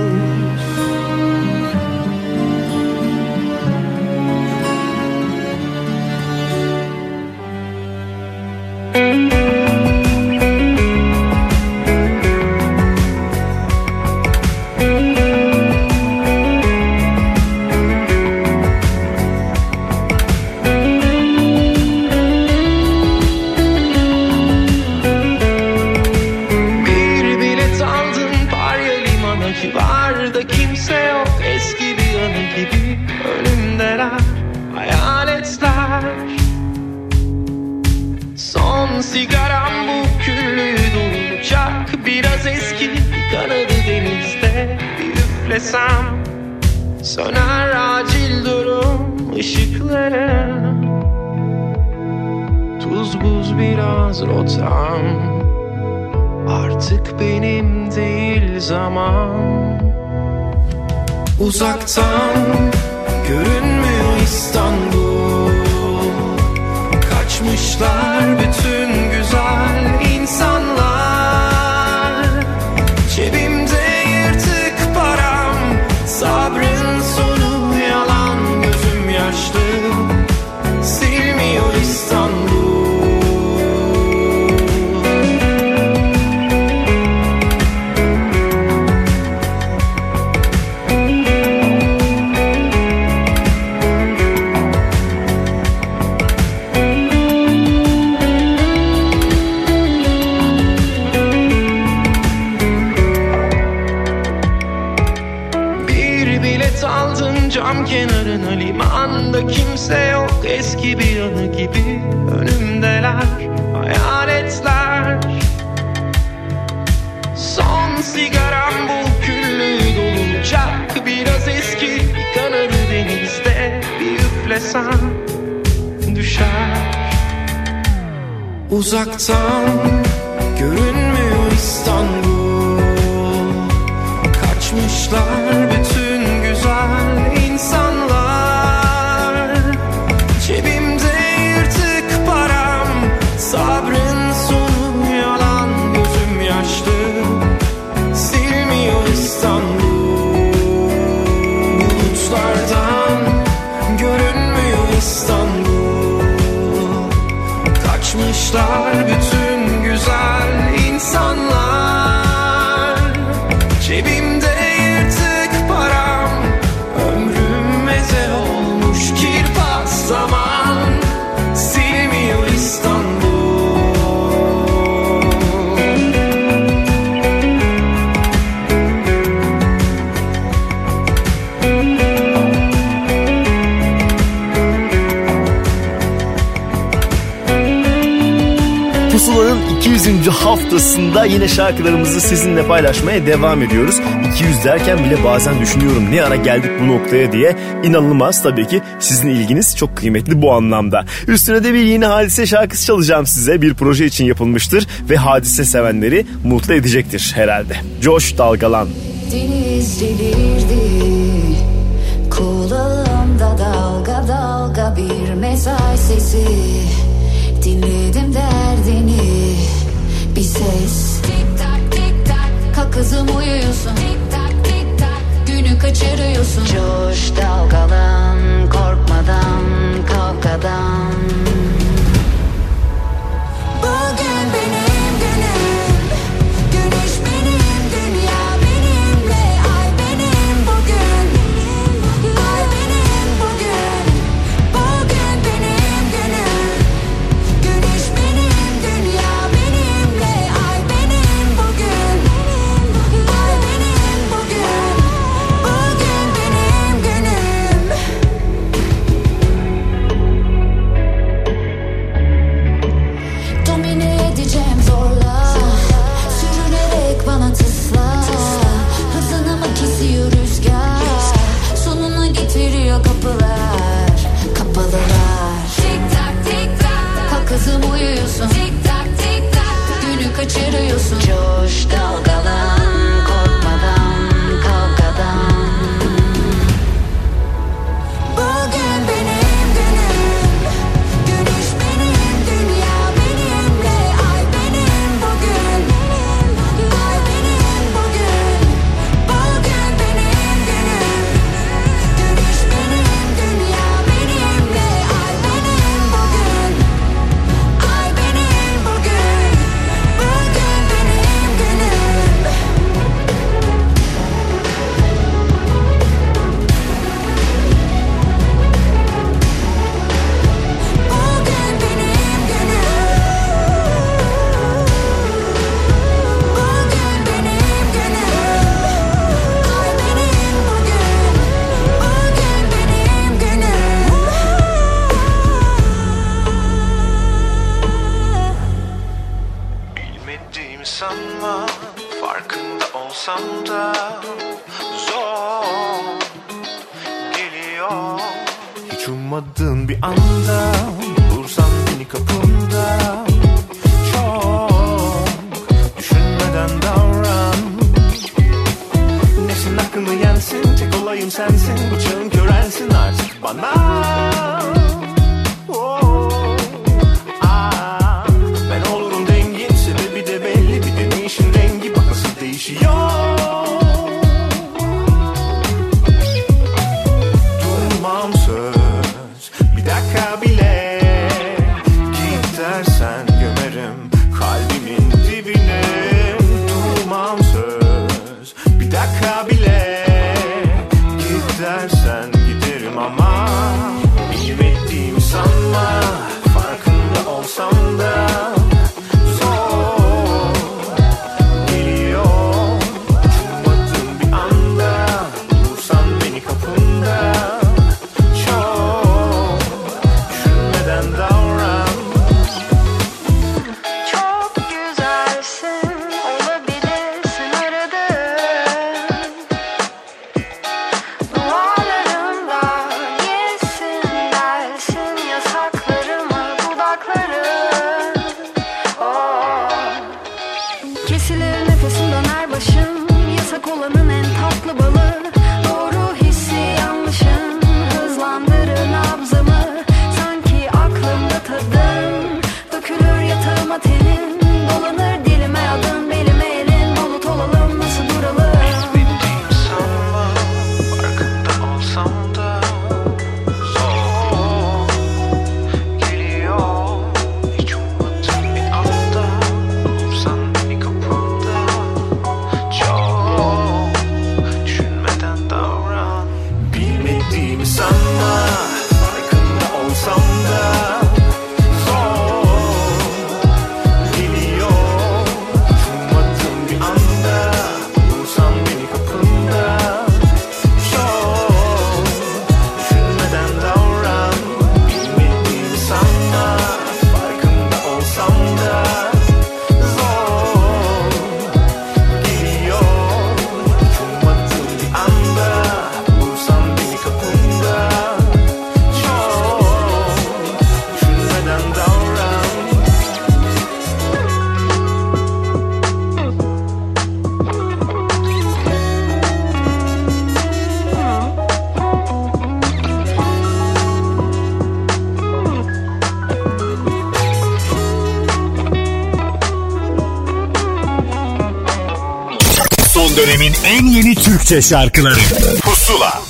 Pusula'nın 200. haftasında yine şarkılarımızı sizinle paylaşmaya devam ediyoruz. 200 derken bile bazen düşünüyorum ne ara geldik bu noktaya diye. İnanılmaz tabii ki sizin ilginiz çok kıymetli bu anlamda. Üstüne de bir yeni hadise şarkısı çalacağım size. Bir proje için yapılmıştır ve hadise sevenleri mutlu edecektir herhalde. Coş Dalgalan. Deniz delirdi, kulağımda dalga dalga bir mesaj sesi. Dinledim derdini. Bir ses. Tik tak tik tak Kalk kızım uyuyorsun. Tik tak tik tak Günü kaçırıyorsun. Coş dalgalan korkmadan kavgadan. Türkçe şarkıları Pusula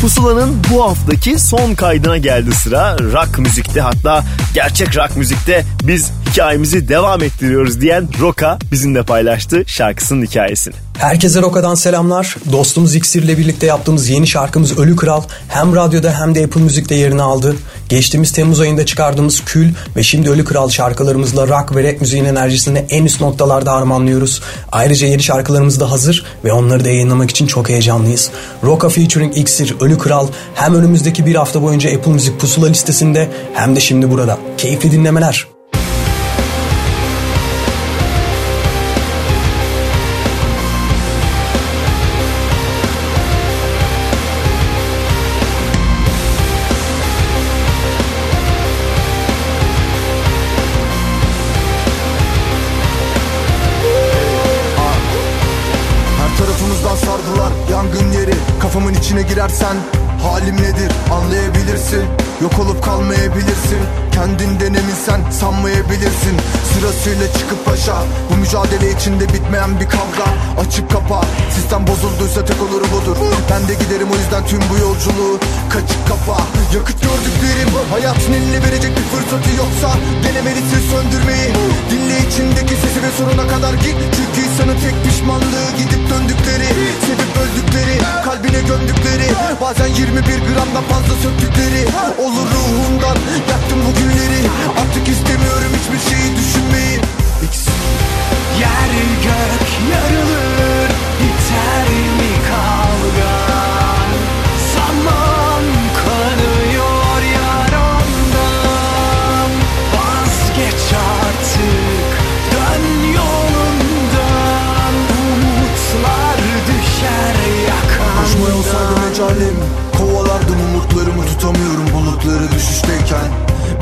Pusula'nın bu haftaki son kaydına geldi sıra. Rock müzikte hatta gerçek rock müzikte biz hikayemizi devam ettiriyoruz diyen Roka bizimle paylaştı şarkısının hikayesini. Herkese Roka'dan selamlar. Dostumuz İksir ile birlikte yaptığımız yeni şarkımız Ölü Kral hem radyoda hem de Apple Müzik'te yerini aldı. Geçtiğimiz Temmuz ayında çıkardığımız Kül ve şimdi Ölü Kral şarkılarımızla rock ve rap müziğin enerjisini en üst noktalarda harmanlıyoruz. Ayrıca yeni şarkılarımız da hazır ve onları da yayınlamak için çok heyecanlıyız. Roka featuring İksir, Ölü Kral hem önümüzdeki bir hafta boyunca Apple Müzik pusula listesinde hem de şimdi burada. Keyifli dinlemeler. İçine girersen halim nedir? Anlayabilirsin Yok olup kalmayabilirsin. Kendinden eminsen sanmayabilirsin. Sırasıyla çıkıp başa. Bu mücadele içinde bitmeyen bir kavga. Açıp kapa. Sistem bozulduysa tek oluru budur. Ben de giderim o yüzden tüm bu yolculuğu Kaçık kapa. Yakıt gördüklerim Hayatın eline verecek bir fırsatı yoksa Denemelisin söndürmeyi. Dinle içindeki sesi ve sonuna kadar git. Çünkü insanın tek pişmanlığı gidip döndükleri Sevip öldükleri Kalbine gömdükleri Bazen 21 gramdan fazla söktükleri Olur ruhundan. Yaktım bu günleri Artık istemiyorum hiçbir şeyi düşünmeyi. Yer gök yarılır Biter mi kavgan? Zaman kanıyor yaramdan. Vazgeç artık Dön yolundan. Umutlar düşer yakandan. Koşmaya olsaydı mecalim Kovalardım umutlarımı tutamıyorum bulutları düşüşteyken.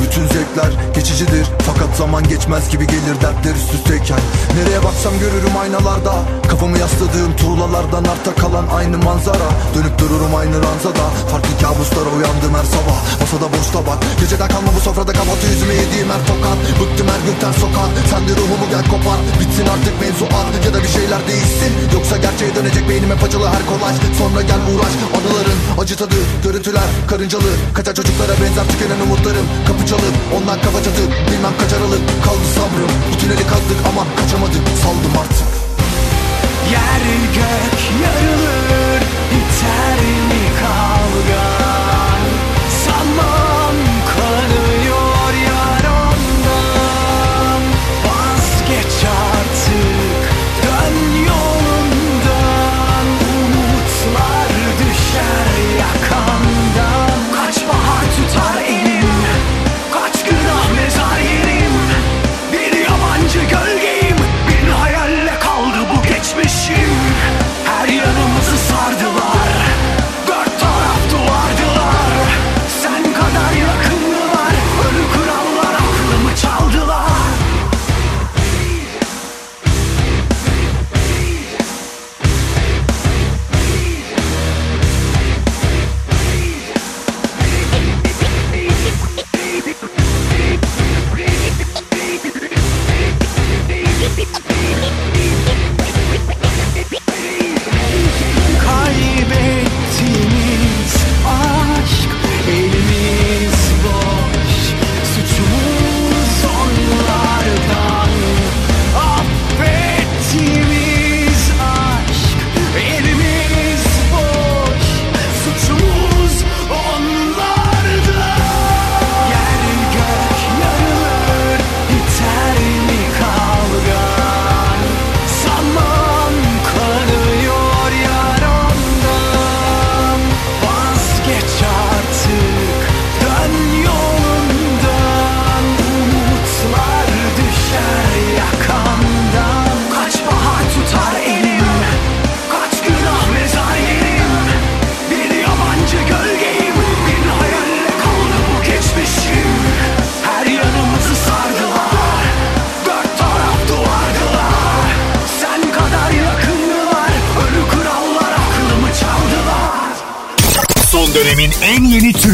Bütün zevkler geçicidir Fakat zaman geçmez gibi gelir dertler üst üsteyken. Nereye baksam görürüm aynalarda Kafamı yasladığım tuğlalardan arta kalan aynı manzara. Dönüp dururum aynı ranzada Farklı kabuslara uyandım her sabah. Masada boş tabak Geceden kalma bu sofrada kapatı yüzüme yediğim her tokat. Bıktım her gün ters sokak Sen de ruhumu gel kopar. Bitsin artık mevzu at Ya da bir şeyler değişsin. Yoksa gerçeğe dönecek beynime paçalı her kolaj Sonra gel uğraş Anıların acı tadı Görüntüler. Karıncalı Kaçar çocuklara benzer tükenen umutlarım. Kapı çalıp ondan kafa çatıp Bilmem kaç aralık kaldı sabrım. Bu tüneli kazdık ama kaçamadık Saldım artık. Yer gök yarılır Biter mi kavgan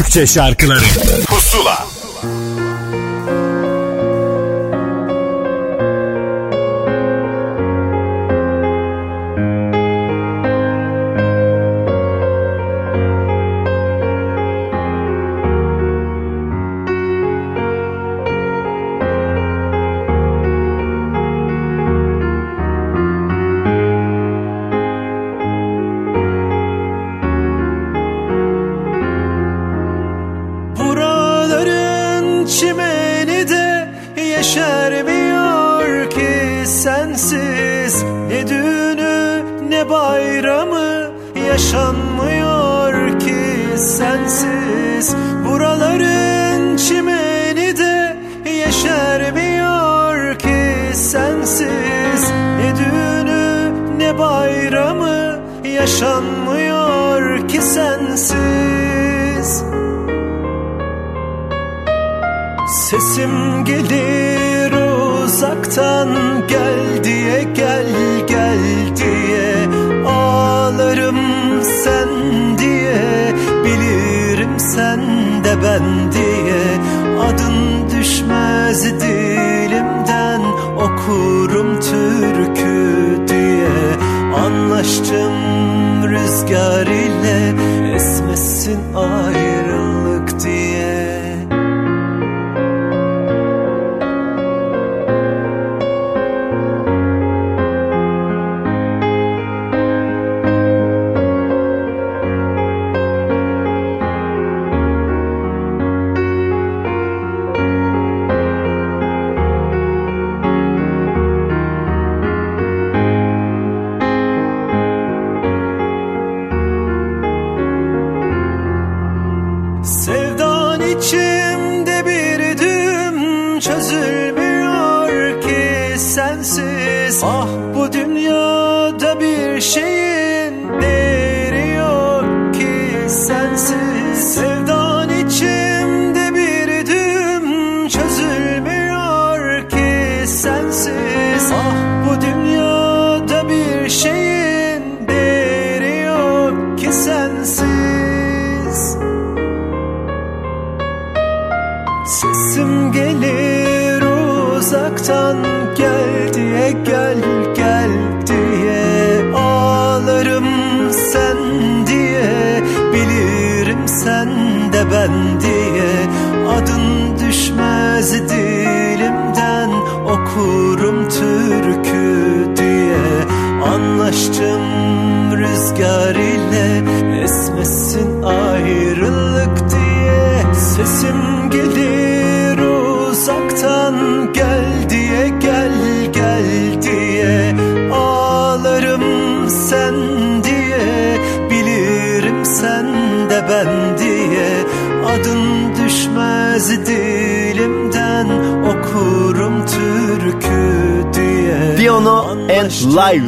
Türkçe şarkıları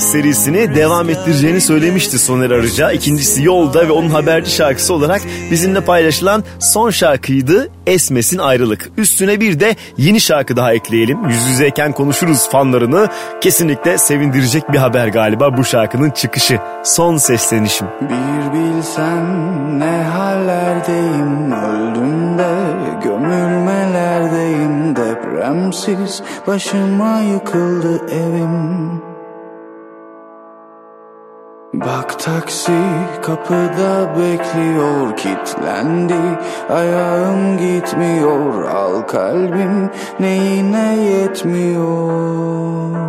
serisini devam ettireceğini söylemişti Soner Arıca. İkincisi Yolda ve onun haberci şarkısı olarak bizimle paylaşılan son şarkıydı Esmesin Ayrılık. Üstüne bir de yeni şarkı daha ekleyelim. Yüz yüzeyken konuşuruz fanlarını. Kesinlikle sevindirecek bir haber galiba bu şarkının çıkışı. Son seslenişim. Bir bilsen ne hallerdeyim öldüm gömülmelerdeyim depremsiz başıma yıkıldı evim Bak taksi kapıda bekliyor kitlendi Ayağım gitmiyor al kalbim neyine yetmiyor?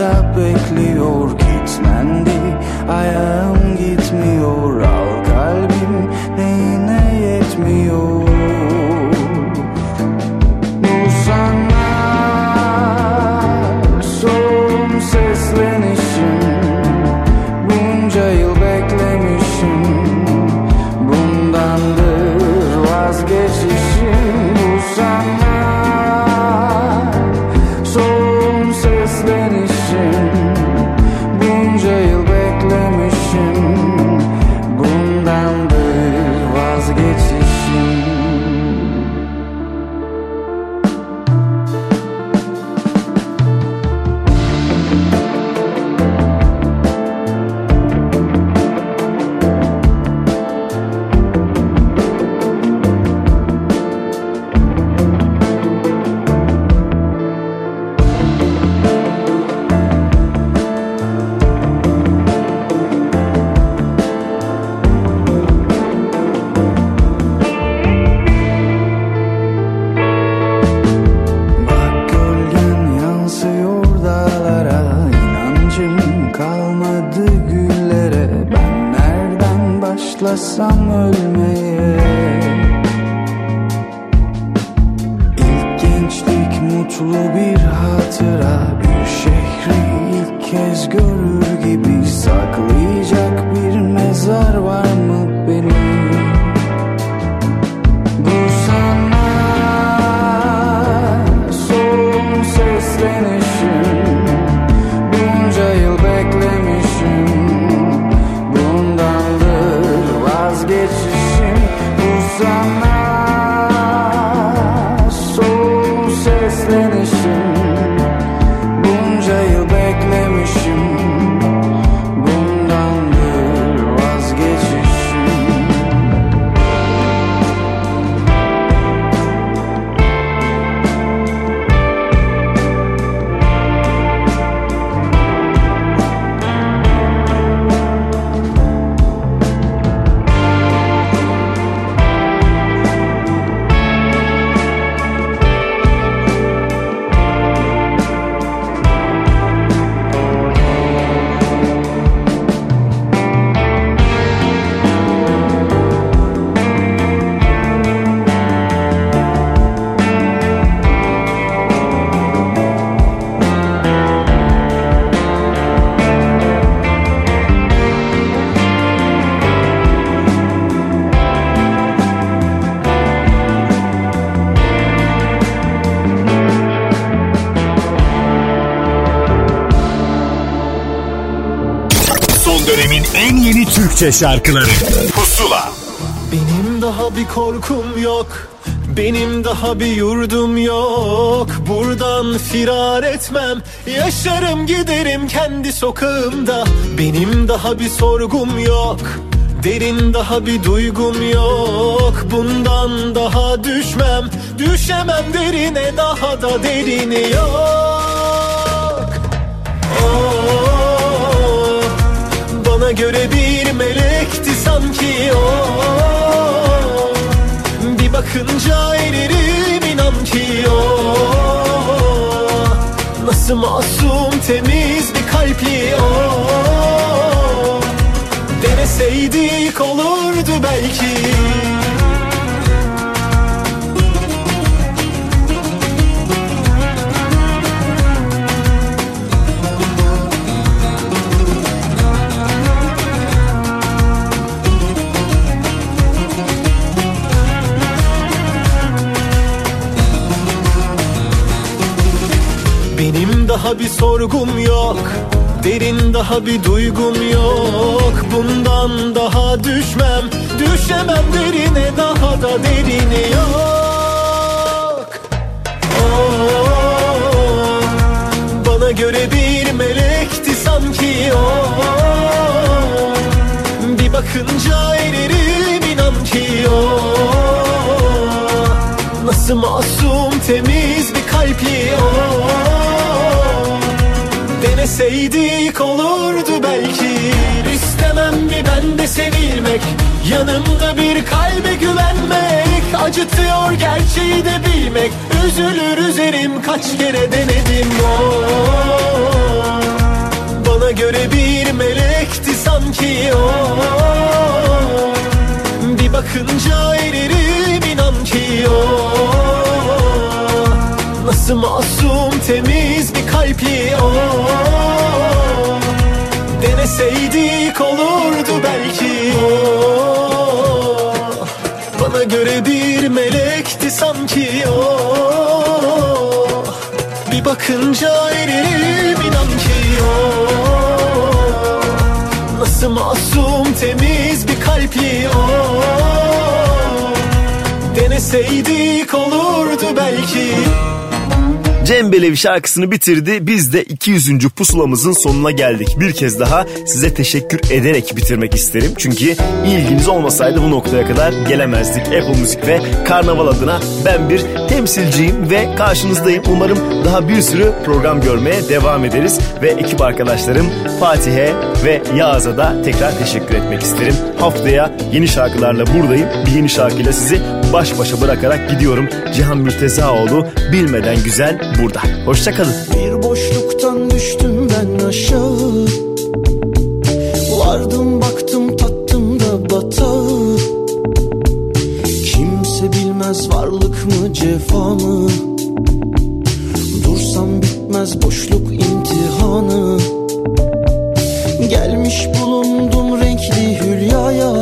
Bekliyor gitmendi ayağım gidiyor en yeni Türkçe şarkıları. Pusula. Benim daha bir korkum yok. Benim daha bir yurdum yok. Buradan firar etmem. Yaşarım giderim kendi sokağımda. Benim daha bir sorgum yok. Derin daha bir duygum yok. Bundan daha düşmem. Düşemem derine daha da derini yok Göre bir melekti sanki o. Bir bakınca eririm inan ki o. Nasıl masum temiz bir kalpli o. Deneseydik olurdu belki daha bir sorgum yok. Derin daha bir duygum yok. Bundan daha düşmem Düşemem derine daha da derini yok. Oh, Bana göre bir melekti sanki o. Bir bakınca eririm inan ki o. Nasıl masum temiz bir kalpli o Deneseydik olurdu belki. İstemem mi ben de sevilmek Yanımda bir kalbe güvenmek. Acıtıyor gerçeği de bilmek. Üzülür üzerim kaç kere denedim. O Bana göre bir melekti sanki. O Bir bakınca eririm inan ki. O Nasıl masum temiz bir kalpli o Deneseydik olurdu belki. O Bana göre bir melekti sanki o. Bir bakınca eririm inan ki o. Nasıl masum temiz bir kalpli o. Deneseydik olurdu belki Cem Belevi şarkısını bitirdi. Biz de 200. pusulamızın sonuna geldik. Bir kez daha size teşekkür ederek bitirmek isterim. Çünkü ilginiz olmasaydı bu noktaya kadar gelemezdik. Apple Müzik ve Karnaval adına ben bir temsilciyim ve karşınızdayım. Umarım daha bir sürü program görmeye devam ederiz. Ve ekip arkadaşlarım Fatih'e ve Yağız'a da tekrar teşekkür etmek isterim. Haftaya yeni şarkılarla buradayım. Bir yeni şarkıyla sizi baş başa bırakarak gidiyorum. Cihan Mürtezaoğlu bilmeden güzel burada. Hoşçakalın. Bir boşluktan düştüm ben aşağı. Vardım baktım tattım da batağı Kimse bilmez varlık mı cefa mı? Dursam bitmez boşluk imtihanı. Gelmiş bulundum renkli hülyaya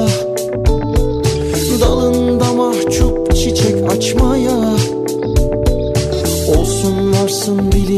social media.